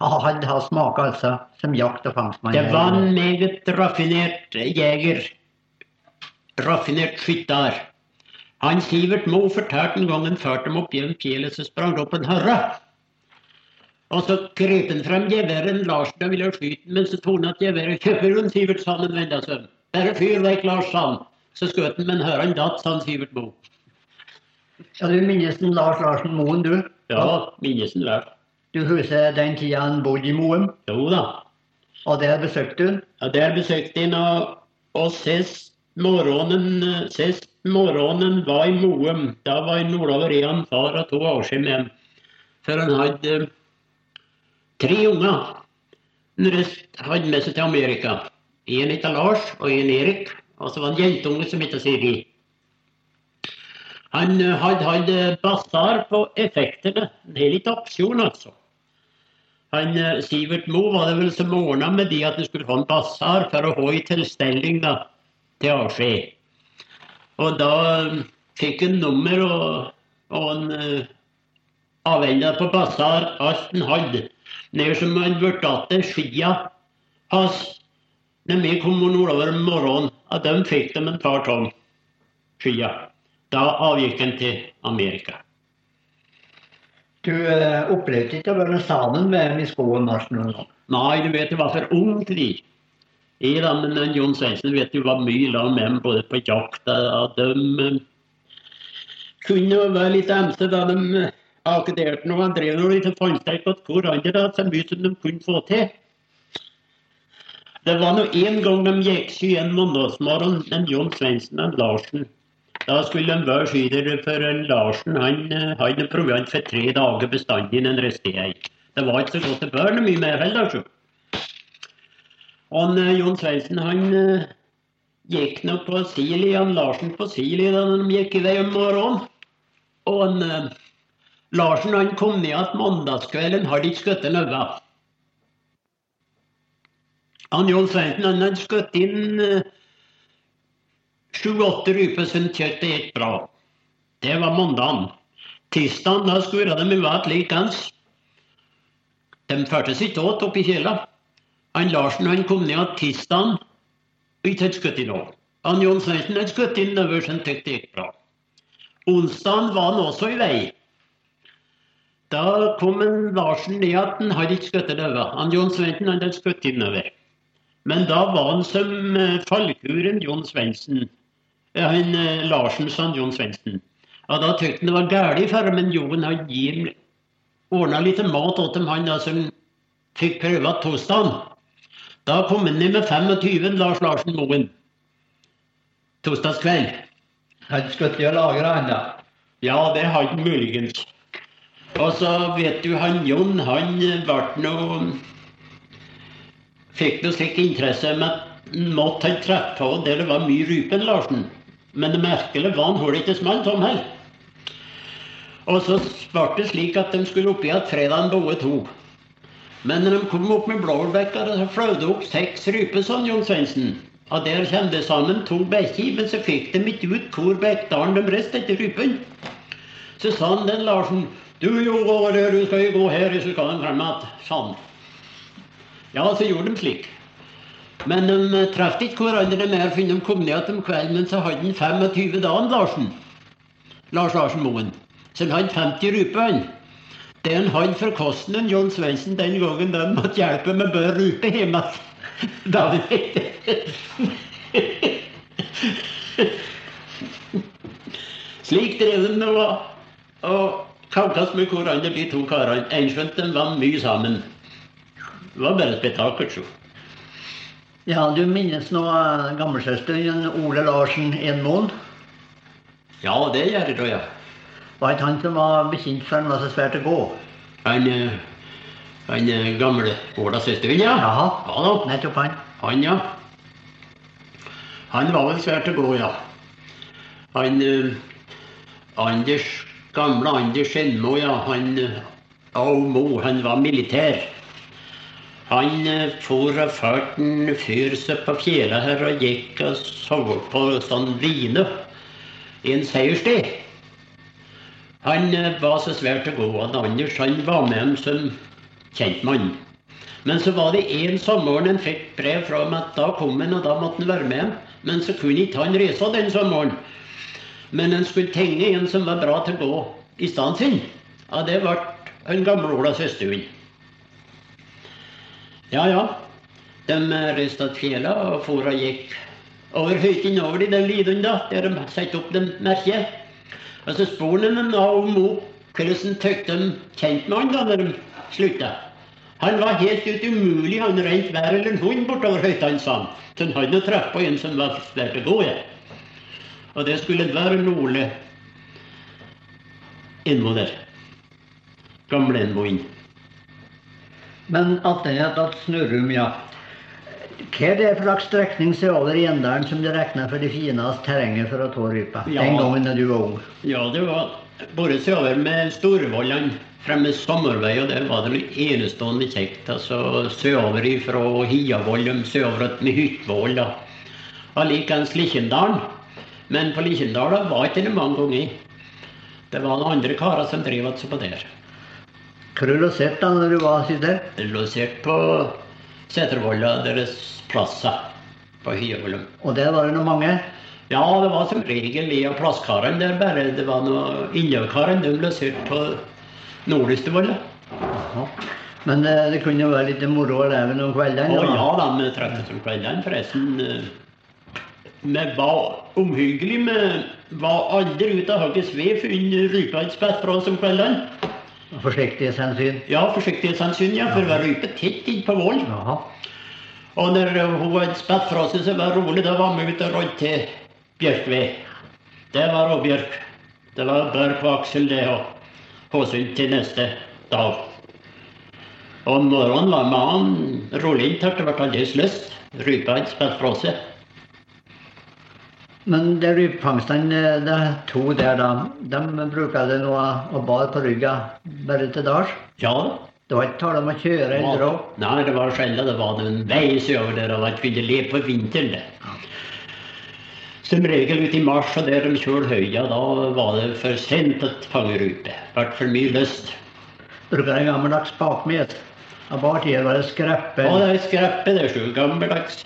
hadde hatt smake altså som jakt- og fangstmann. Det var en meget raffinert jeger. Raffinert skytter. Han Sivert Moe fortalte en gang han førte dem opp gjennom fjellet, så sprang det opp en hare. Og så krøp han frem geværet Larsen og ville skyte den, men så tok han geværet kjøper hun Sivert sa han en venda seg. Bare fyr vekk, Lars, sa han. Så skjøt han, men høren datt, sa han Sivert Moe. Ja, du minnes den Lars Larsen Moen, du? Ja, minnesen vel. Du husker den tida han bodde i Moen, Jo da. og der besøkte hun. Ja, der besøkte han, og, og sist morgenen, sist morgenen var i Moen. Da var jeg nordover igjen, han far og to år siden. For han hadde tre unger. Den rest hadde med seg til Amerika. En heter Lars og en Erik. Og så var det en jentunge som heter Siri. Han eh, hadde hatt basar på effektene. Er litt aksjon, altså. Han, eh, Sivert Moe var det vel som ordna med de at han skulle få en basar for å ha i tilstelning da, til avskjed. Og da eh, fikk han nummer og, og en uh, avvenda på basar alt han hadde. Ned som han ble til skia hans når vi kom nordover om morgenen, at de fikk dem en par tonn skia. Da avgikk han til Amerika. Du eh, opplevde ikke å være sammen med dem i skoen, Mars noen gang? Nei, du vet, jeg var for ung til det. Jeg da, men den Jon Svendsen vet du var mye la med dem både på jakt og de eh, kunne være litt emse da de eh, akkederte når han drev noe litt fannsterk hvor hverandre da, så mye som de kunne få til. Det var nå en gang de gikk sky en mandagsmorgen, en Jon Svendsen og Larsen. Da skulle de være skyder for Larsen. Han eh, hadde proviant for tre dager bestandig den resten. Det var ikke så godt det bør noe mye mer heller, så. Han, John Jon Svendsen han eh, gikk nå på Sili, han Larsen på Sili da de gikk i vei om morgenen. Og han, eh, Larsen han kom ned igjen mandagskvelden, hadde ikke skutt øye. Han Jon Svendsen hadde skutt inn eh, sju-åtte ryper som kjøttet gikk bra. Det var mandagen. Tirsdagen da skulle de i hvert likens. De førtes ikke åt oppi kjela. Han Larsen han kom ned igjen tirsdagen og ikke hadde skutt inn òg. Han Jon Svendsen hadde skutt inn øverst, som syntes det gikk bra. Onsdagen var han også i vei. Da kom en Larsen ned at han hadde ikke skutt over. Han Jon Svendsen han hadde skutt innover. Men da var han som eh, fallkuren John Svendsen. Eh, Han eh, Larsen sa John Svendsen. Ja, da tykte han det var galt for ham, men Jon hadde gitt ordna litt mat til dem, han da som fikk prøve torsdagen. Da kom han ned med 25, Lars Larsen Moen. Torsdagskveld. Hadde skutt i lagre han da? Ja, det hadde han muligens. Og så vet du, han Jon, han ble noe Fikk noe slik interesse med at han treffe på der det var mye rypen, Larsen. Men det merkelige var han holdt ikke smalt tom heller. Og så ble det slik at de skulle opp igjen fredagen begge to. Men når de kom opp med Blåbekka, så fløy det opp seks ryper, sånn Jon Svendsen. Og der kom det sammen to bekker, men så fikk de ikke ut hvor Bekkdalen de reiste etter rypen. Så sa han den Larsen, du jo over det du skal gå her, så skal han frem igjen, Sånn. Ja, så gjorde de slik. Men de traff ikke hverandre mer før de kom ned om kvelden, men så hadde han 25 dager, Larsen. Lars Larsen Moen. Så han hadde 50 ruper, han. Det han hadde for kosten, en Jon Svendsen den gangen den måtte hjelpe med bør rupe hjemme. [LAUGHS] Da [LAUGHS] Slik drev de nå og kankes med hverandre, de to karene. Enskjønt de var mye sammen. Det var bare spetakkel, så. Ja, du minnes nå gammelsøsteren gamlesøsteren Ole Larsen Enmoen? Ja, det gjør jeg da, ja. Var ikke han som var bekjent for han var så svært å gå? Han, eh, han eh, gamle Ola søsteren, ja. Jaha. Ja da. Nettopp han. Han, ja. Han var vel svært å gå, ja. Han eh, Anders, gamle Anders Skjelmo, ja. Han Aumo, og han var militær. Han eh, for og førte en fyr seg på fjellet her og gikk og sov på sånn line i en seierstid. Han eh, var så svært å gå, og Anders han var med ham som kjentmann. Men så var det en sommeren han fikk brev fra ham at da kom han, og da måtte han være med ham. Men så kunne ikke han reise den sommeren. Men han skulle tegne en som var bra til å gå i stedet sin. Ja, det ble en gamle Ola Søstuen. Ja, ja. De reiste til og for og gikk over høyden over i den liden da, der de satte opp det merket. Og så spurte de da om hvordan tykte de kjent med han da når de slutta. Han var helt ut umulig, han rent hver eller en hund bortover høytene, sa han. Så han hadde truffet på en som var svært å gå i. Og det skulle være Ole innpå der. Gamle Enmoen. Men attende at Snurrum, ja. Hva er det for slags strekning sørover i Gjendalen som du regner for det fineste terrenget for å ta rype? Ja. Den gangen da du var ung. Ja, det var bare sørover med Storvollan fremme sommervei, og der var det noe enestående kjekt. Altså sørover ifra Hiavoll, sørover med Hytvoll da. Og likeens Likjendalen. Men på Lykkjendal var ikke det mange ganger. Det var noen andre karer som drev altså på der. Hvor loserte da når du var der? Losert på Setervolla deres plasser på Hyevolum. Og der var det noen mange? Ja, det var som regel vi og plasskarene der bare. Det var noen Innøykarene de loserte på Nordlystevoll. Jaha. Men eh, det kunne jo være litt moro å leve noen kvelder? Å ja da, vi treffes om kveldene, forresten. Vi var omhyggelige. Vi var aldri ute av hogget ved før rypa et spett fra oss om kveldene. Forsiktighetshensyn? Ja, forsiktighetshensyn, ja, for vi var rype tett innpå vollen. Jaha. Og når hun et spett fra seg, så var det rolig. Da var vi ute og rådde til bjørkved. Det var råbjørk. Det var bør på aksel, det, og Håsund til neste dag. Og morgenen var mannen rolig inntatt. det ble aldri lyst. Rypa hadde spilt fra seg. Men det rypefangstene, de det er to der, da. De bruker det nå å bade på ryggen bare til dags? Ja, Det var ikke tale om å kjøre eller dra? Nei, det var sjelden det var en vei sørover der og det ville leve på vinteren. det. Som regel ute i mars og der de kjøl høya, da var det for sent å fange rype. Ble for mye lyst. Bruker en gammeldags bakmet. Av bare tider var det skreppe. Ja, det er skreppe, det er gammeldags gammeldags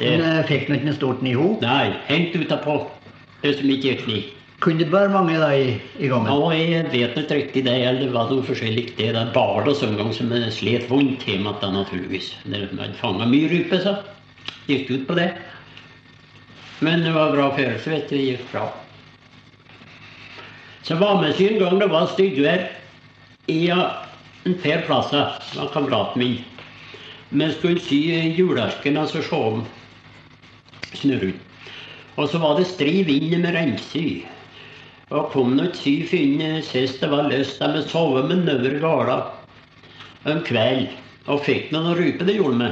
lerskreppe. Det, Men eh, fikk nå ikke noe stort nivå. nei, hengt utapå. Det som ikke gikk slik. Kunne det være mange da i, i gangen? Ja, jeg vet ikke riktig det, eller det var noe forskjellig. Det er bare det sånn gang som slet vondt hjemme da, naturligvis. Det Man fanga mye rype, så gikk ut på det. Men det var bra følelse, vet du. Det gikk bra. Så var med seg en gang det var styggvær i en fair plass. det var kameraten min. Vi skulle sy julearken, altså se om snurren. Og så var det stri vind med regnsky. Og kom nå ikke sy finne sist det var lyst. De sov med nøver gala en kveld. Og fikk noen rype, det gjorde vi.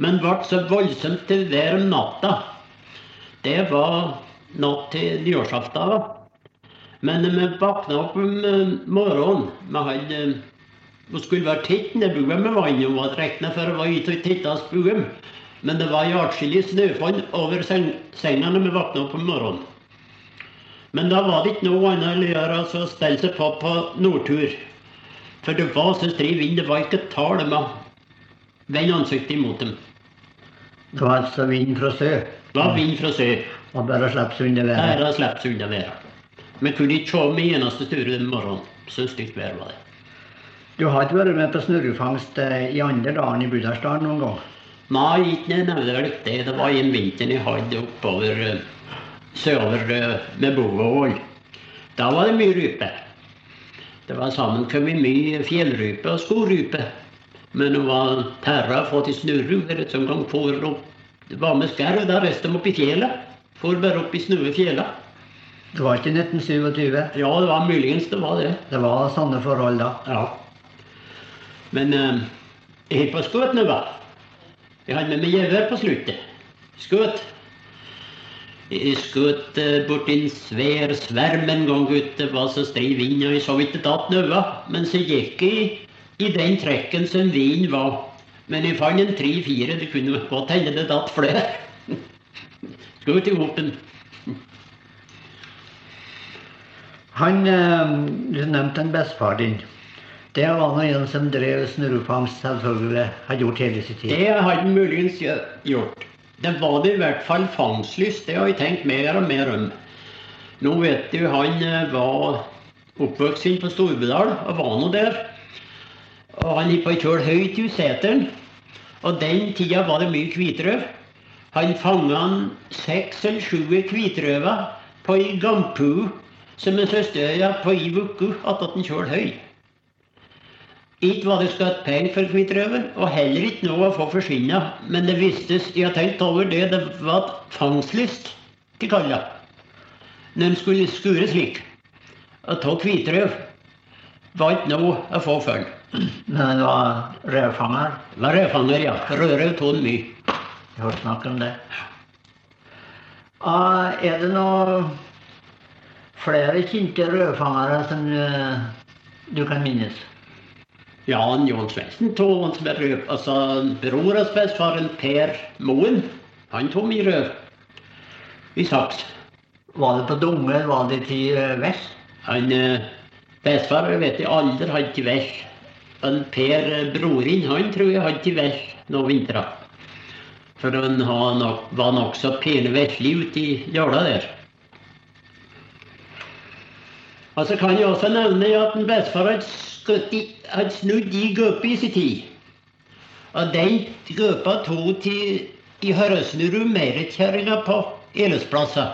Men ble så voldsomt til vær om natta. Det var natt til nyårsaften. Men vi våkna opp om eh, morgenen Vi hadde Vi skulle være tett ned i buen med vannet. og var regna for å være ute og titte oss buen. Men det var atskillig snøfonn over seng, senga når vi våkna opp om morgenen. Men da var det ikke noe annet å gjøre enn å stelle seg på på nordtur. For det var så stri vind, det var ikke tale om å vende ansiktet imot dem. Det var altså vind fra sø. Det var vind fra sør. Og bare å slippe seg unna været. Bare sluppet seg unna været. Vi kunne ikke se med eneste sture den morgenen. Så stygt vær var det. Du har ikke vært med på snurrefangst eh, i andre dagen i Budalsdalen noen gang? Nei, ikke nevneverdig det. Det var en vinter jeg hadde oppover eh, sørover eh, med Bovål. Da var det mye rype. Det var sammenkommet mye fjellrype og skogrype. Men det var terra fått til snurre. Som gang for opp Det var med skarv, da reiste de opp i fjellet. For bare opp i snøe fjella. Det var ikke 1927. Ja, det var muligens det var det. Det var sånne forhold da. Ja. Men eh, jeg på skutt nå, da. Jeg hadde med meg gevær på sluttet. Skutt. Jeg skutt eh, borti en svær sverm en gang, gutt. Det var så stri vind, og jeg så ikke tatt noe. Men så gikk jeg i den trekken som vinden var. Men jeg fant en tre-fire. Det kunne godt hende det datt flere. [LAUGHS] Skutt i hopen. Han, eh, Du nevnte en bestefar din. Det var nå en som drev snurrefangst, selvfølgelig. Har gjort hele sitt tid. Det har han muligens gjort. Det var det i hvert fall fangstlyst. Det har jeg tenkt mer og mer om. Nå vet du, han eh, var oppvokst inn på Storbedal og var nå der. Og han gikk på kjøl høyt i seteren. Og den tida var det mye hvitrøv. Han fanga seks eller sju hvitrøver på ei gampu som en søsterøya på ei uke attåt en kjøl høy. Ikke var det skatt penger for hvitrøven, og heller ikke noe å få forsvinne. Men det vistes, jeg har tenkt over det, det var fangstlyst til kalla. Når en skulle skure slik. Å ta hvitrøv var ikke noe å få før. Men det var rødfanger. Det Var rødfanger, ja. Rødrev tok mye. Jeg har snakket snakk om det. Ah, er det noe flere kjente rødfangere som eh, du kan minnes? Ja, han Jon Svendsen tok hans som er. Altså, bror hans bestefaren Per Moen, han tok mye rød. I saks. Var det på Dunge, var det til vers? vest? Han eh, bestefar vet jeg aldri hadde til vers. Men Per, Brorin, han tror jeg hadde til vers noen vintre. For han var nokså pene veslig ute i jåla der. Og så kan jeg også nevne at en bestefar hadde snudd i gruppe i sin tid. Og den gruppa tok til i Hørøsnuru Meiretkjerringa på Eløsplasser.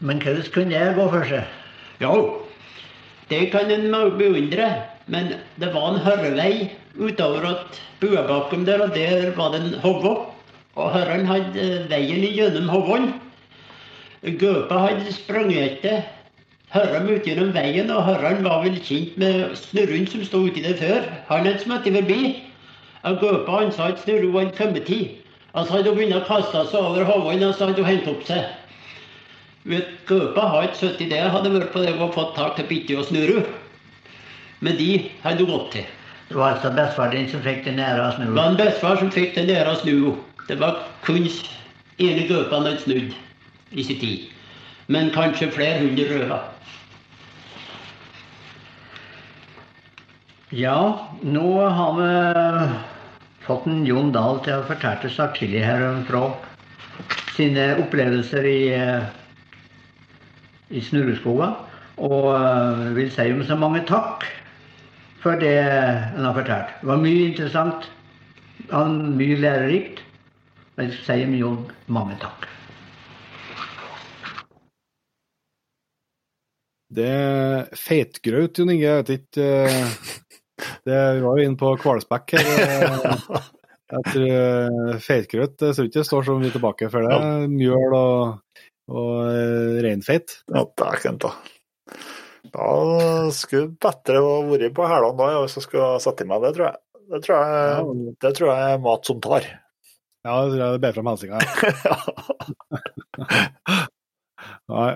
Men hvordan kunne det gå for seg? Jo, det kan en beundre, men det var en hørevei utover at Buabakken der, og der var det en hovå. Og hørren hadde veien gjennom hovåen. Gaupa hadde sprunget etter hørren ut gjennom veien, og Harald var vel kjent med snurren som sto uti der før. Han hadde smettet forbi. Og på, han sa at snurren hadde kommet til. Han sa at hun begynte å kaste seg over hovåen, og så hadde hun hentet opp seg. Gaupa har ikke sittet der, hadde vært på det og fått tak til bitte og Snurru. Men de hadde hun gått til. Det var altså bestefar din som fikk det nære snu? Det var en bestefar som fikk den der å snu. Det var kun ene gaupa han hadde snudd i sin tid. Men kanskje flere hundre røver. Ja, nå har vi fått en Jon Dahl til å fortelle oss atskillig her fra sine opplevelser i, eh, i Snurreskoga. Og eh, vil si om så mange takk for det han har fortalt. Det var mye interessant, og mye lærerikt. Jeg sier Jon mange takk. Det er feitgraut, Jon Inge. Jeg vet ikke eh, det, Vi var jo inne på Kvalspekk her. eh, [LAUGHS] Jeg tror eh, feitgraut det tror ikke det står så mye tilbake for det. Mjøl og, og reinfeit. Ja, dæken ta. Da skulle bedre vært på hælene da, hvis jeg skulle sette i meg det, tror jeg. Det tror jeg, det tror jeg er mat som tar. Ja, det tror jeg det ber fram helsinga. [LAUGHS] Nei.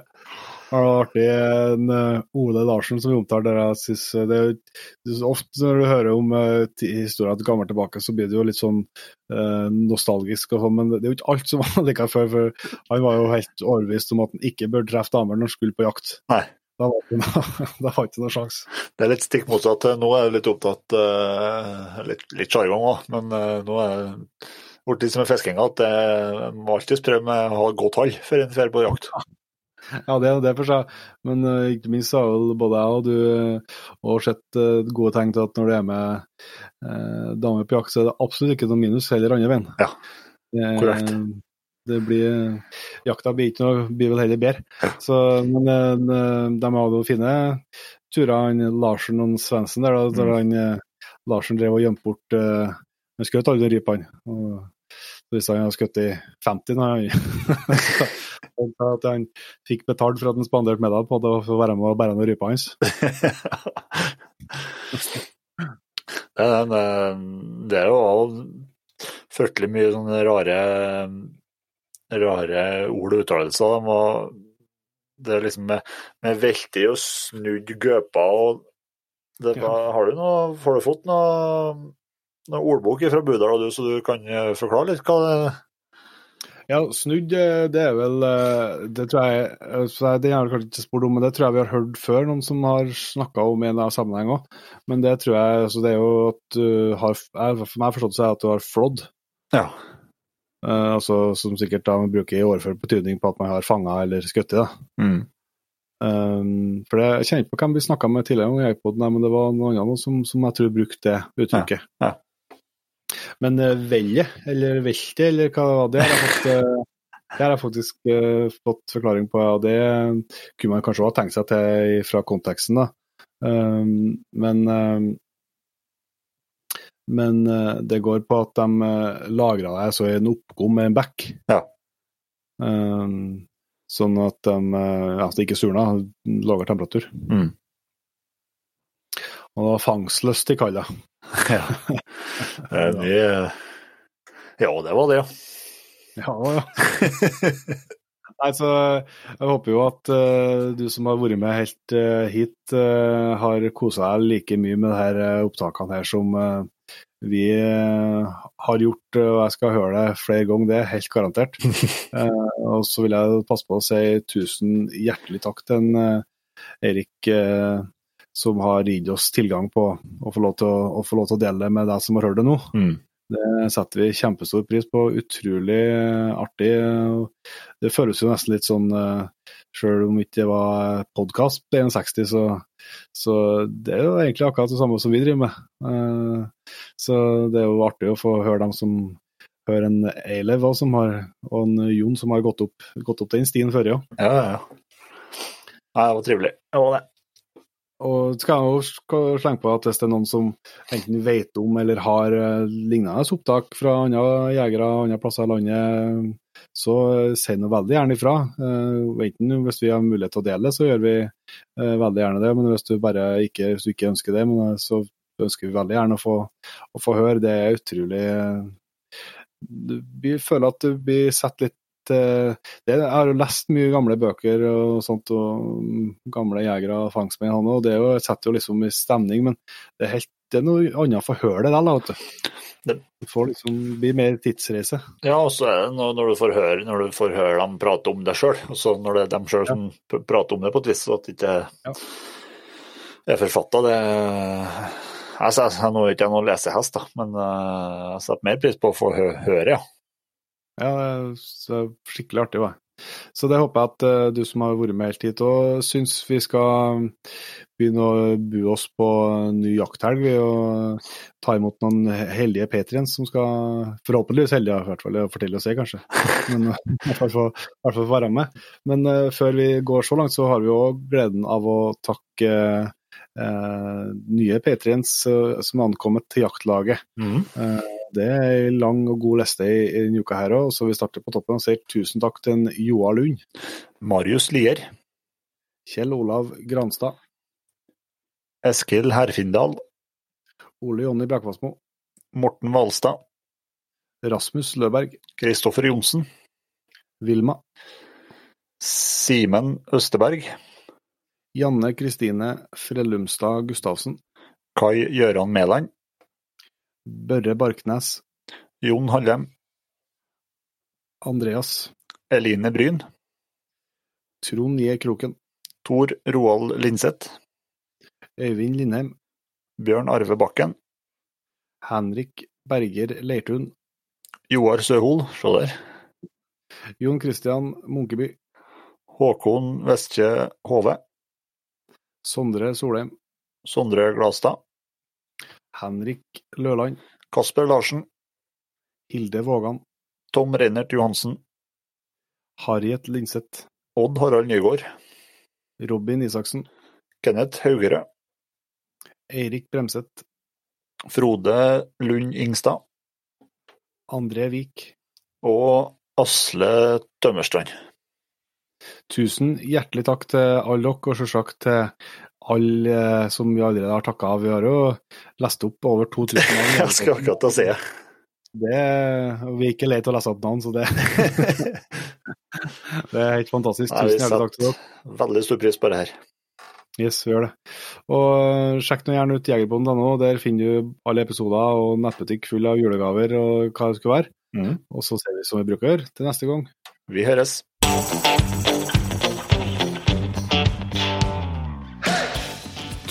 Det var artig. En, eh, Ole Larsen som vi omtaler der jeg synes eh, det er Ofte når du hører om historien historier til gammelt tilbake, så blir det jo litt sånn eh, nostalgisk og sånn, men det er jo ikke alt som [LAUGHS] var like før. For han var jo helt overbevist om at han ikke bør treffe damer når han skulle på jakt. Nei. Da var det ikke [LAUGHS] ikke noe sjanse. Det er litt stikk motsatt. Nå er jeg litt opptatt Litt, litt sjargong òg, men eh, nå er det blitt litt som med fiskinga at det må alltid prøve med å ha godt hold før en drar på jakt. [LAUGHS] [LAUGHS] Ja, det er det for seg. Men uh, ikke minst har vel både jeg og du uh, sett uh, gode tegn til at når du er med uh, damer på jakt, så er det absolutt ikke noe minus, heller andre veien. Ja, Det, korrekt. Det blir, jakta blir ikke noe, blir vel heller bedre. Så, men eh, de hadde jo fine turer, han Larsen og Svendsen der, da, der Mm. han eh, Larsen drev og gjemte bort uh, Han skjøt aldri rypene. Og så Hvis han hadde skutt i 50 nå, han [LAUGHS] [LAUGHS] at han fikk betalt for at han spanderte middag på det å få være med og bære noen ryper hans. [LAUGHS] Det er, eh, det er jo òg fryktelig mye sånne rare, rare ord og uttalelser. De var, det er liksom med, med veldig og snudd gøpa og det var, Har du noe, har du fått noe, noe ordbok fra Budal, du, så du kan eh, forklare litt hva det Ja, snudd, eh, det er vel eh, Det tror jeg eh, Det har jeg kanskje ikke spurt om, men det tror jeg vi har hørt før, noen som har snakka om i en sammenheng òg. Men det tror jeg altså Det er jo at du har For meg forstått så er at du har flådd. Ja. Uh, altså, som sikkert da man bruker i overført betydning på at man har fanga eller skutt i. da. Mm. Um, for det, Jeg kjenner ikke på hvem vi snakka med tidligere, om iPoden, nei, men det var noen andre som, som jeg tror brukte det uttrykket. Ja, ja. Men uh, velje, eller velte, eller hva var, det har jeg fått, eh, det har jeg faktisk uh, fått forklaring på. og Det kunne man kanskje ha tenkt seg til fra konteksten. da. Um, men um, men eh, det går på at de uh, lagra deg så i en oppgom med en bekk. Ja. Um, sånn at de, eh, at det ikke surna, lavere temperatur. Mm. Og [LAUGHS] [LAUGHS] det var fangstlyst kaller det. Ja. Ja, det var det, ja. Ja. [LAUGHS] Nei, så Jeg håper jo at uh, du som har vært med helt uh, hit, uh, har kosa deg like mye med eh, opptakene her som vi har gjort, og jeg skal høre det flere ganger, det er helt garantert. Og så vil jeg passe på å si tusen hjertelig takk til en, Erik som har gitt oss tilgang på å få lov til å, å lov til å dele det med deg som har hørt det nå. Mm. Det setter vi kjempestor pris på. Utrolig artig. Det føles jo nesten litt sånn, sjøl om ikke det var podkast på 61, så, så det er jo egentlig akkurat det samme som vi driver med. Så det er jo artig å få høre dem som hører en Eilev og en Jon som har gått opp, gått opp den stien før, ja. Ja, ja. ja det var trivelig. Det var det. Og skal jeg jo slenge på at hvis det er noen som enten vet om eller har eh, lignende opptak fra andre jegere andre plasser i landet, så si noe veldig gjerne ifra. Eh, enten hvis vi har mulighet til å dele det, så gjør vi eh, veldig gjerne det. Men hvis du bare ikke, du ikke ønsker det, så ønsker vi veldig gjerne å få, å få høre. Det er utrolig Vi føler at vi blir sett litt Eh, det, Jeg har jo lest mye gamle bøker og sånt, og mm, gamle jegere og fangstmenn, og det jo, setter jo liksom i stemning, men det er, helt, det er noe annet få høre det da, vet du. Det får liksom bli mer tidsreise. Ja, og så er det når, når, du får høre, når du får høre dem prate om deg sjøl, og så når det er dem sjøl ja. som prater om det på et vis, så at det ikke ja. er forfatta, det jeg, jeg, Nå er ikke jeg noen lesehest, da, men eh, jeg setter mer pris på å få høre, ja. Ja, det er skikkelig artig, var Så det håper jeg at uh, du som har vært med helt hit og syns vi skal begynne å bu oss på ny jakthelg ved å ta imot noen heldige patriens som skal Forhåpentligvis heldige, i hvert fall. fortelle oss det se, kanskje. Men [LAUGHS] i hvert fall få være med. Men uh, før vi går så langt, så har vi òg gleden av å takke uh, nye patriens som er ankommet til jaktlaget. Mm. Det er en lang og god liste i, i denne uka her òg, så vi starter på toppen og sier tusen takk til en Joar Lund. Marius Lier. Kjell Olav Granstad. Eskil Herfindal. Ole Jonny Brakvassmo. Morten Valstad. Rasmus Løberg. Kristoffer Johnsen. Vilma. Simen Østeberg. Janne Kristine Frellumstad Gustavsen. Kai Gjøran Mæland. Børre Barknes. Jon Hallem. Andreas. Eline Bryn. Trond J. Kroken. Tor Roald Linseth. Øyvind Lindheim. Bjørn Arve Bakken. Henrik Berger Leirtun. Joar Søhol, se der. Jon Christian Munkeby. Håkon Vestkje Hove. Sondre Solheim. Sondre Glastad. Henrik Løland. Kasper Larsen. Hilde Vågan. Tom Reinert Johansen. Harriet Linseth. Odd Harald Nygaard. Robin Isaksen. Kenneth Haugere. Eirik Bremseth. Frode Lund Ingstad. André Vik. Og Asle Tømmerstrand. Tusen hjertelig takk til alle dere, og selvsagt til alle som vi allerede har takka av. Vi har jo lest opp over 2000 [LAUGHS] navn. Jeg skal akkurat si det. Vi er ikke lei til å lese opp navn, så det [LAUGHS] Det er helt fantastisk. Tusen hjertelig takk til dere. Veldig stor pris på det her. Yes, vi gjør det. Og sjekk nå gjerne ut jegerbonden.no. Der finner du alle episoder og nettbutikk full av julegaver og hva det skulle være. Mm. Og så ser vi som vi bruker til neste gang. Vi høres.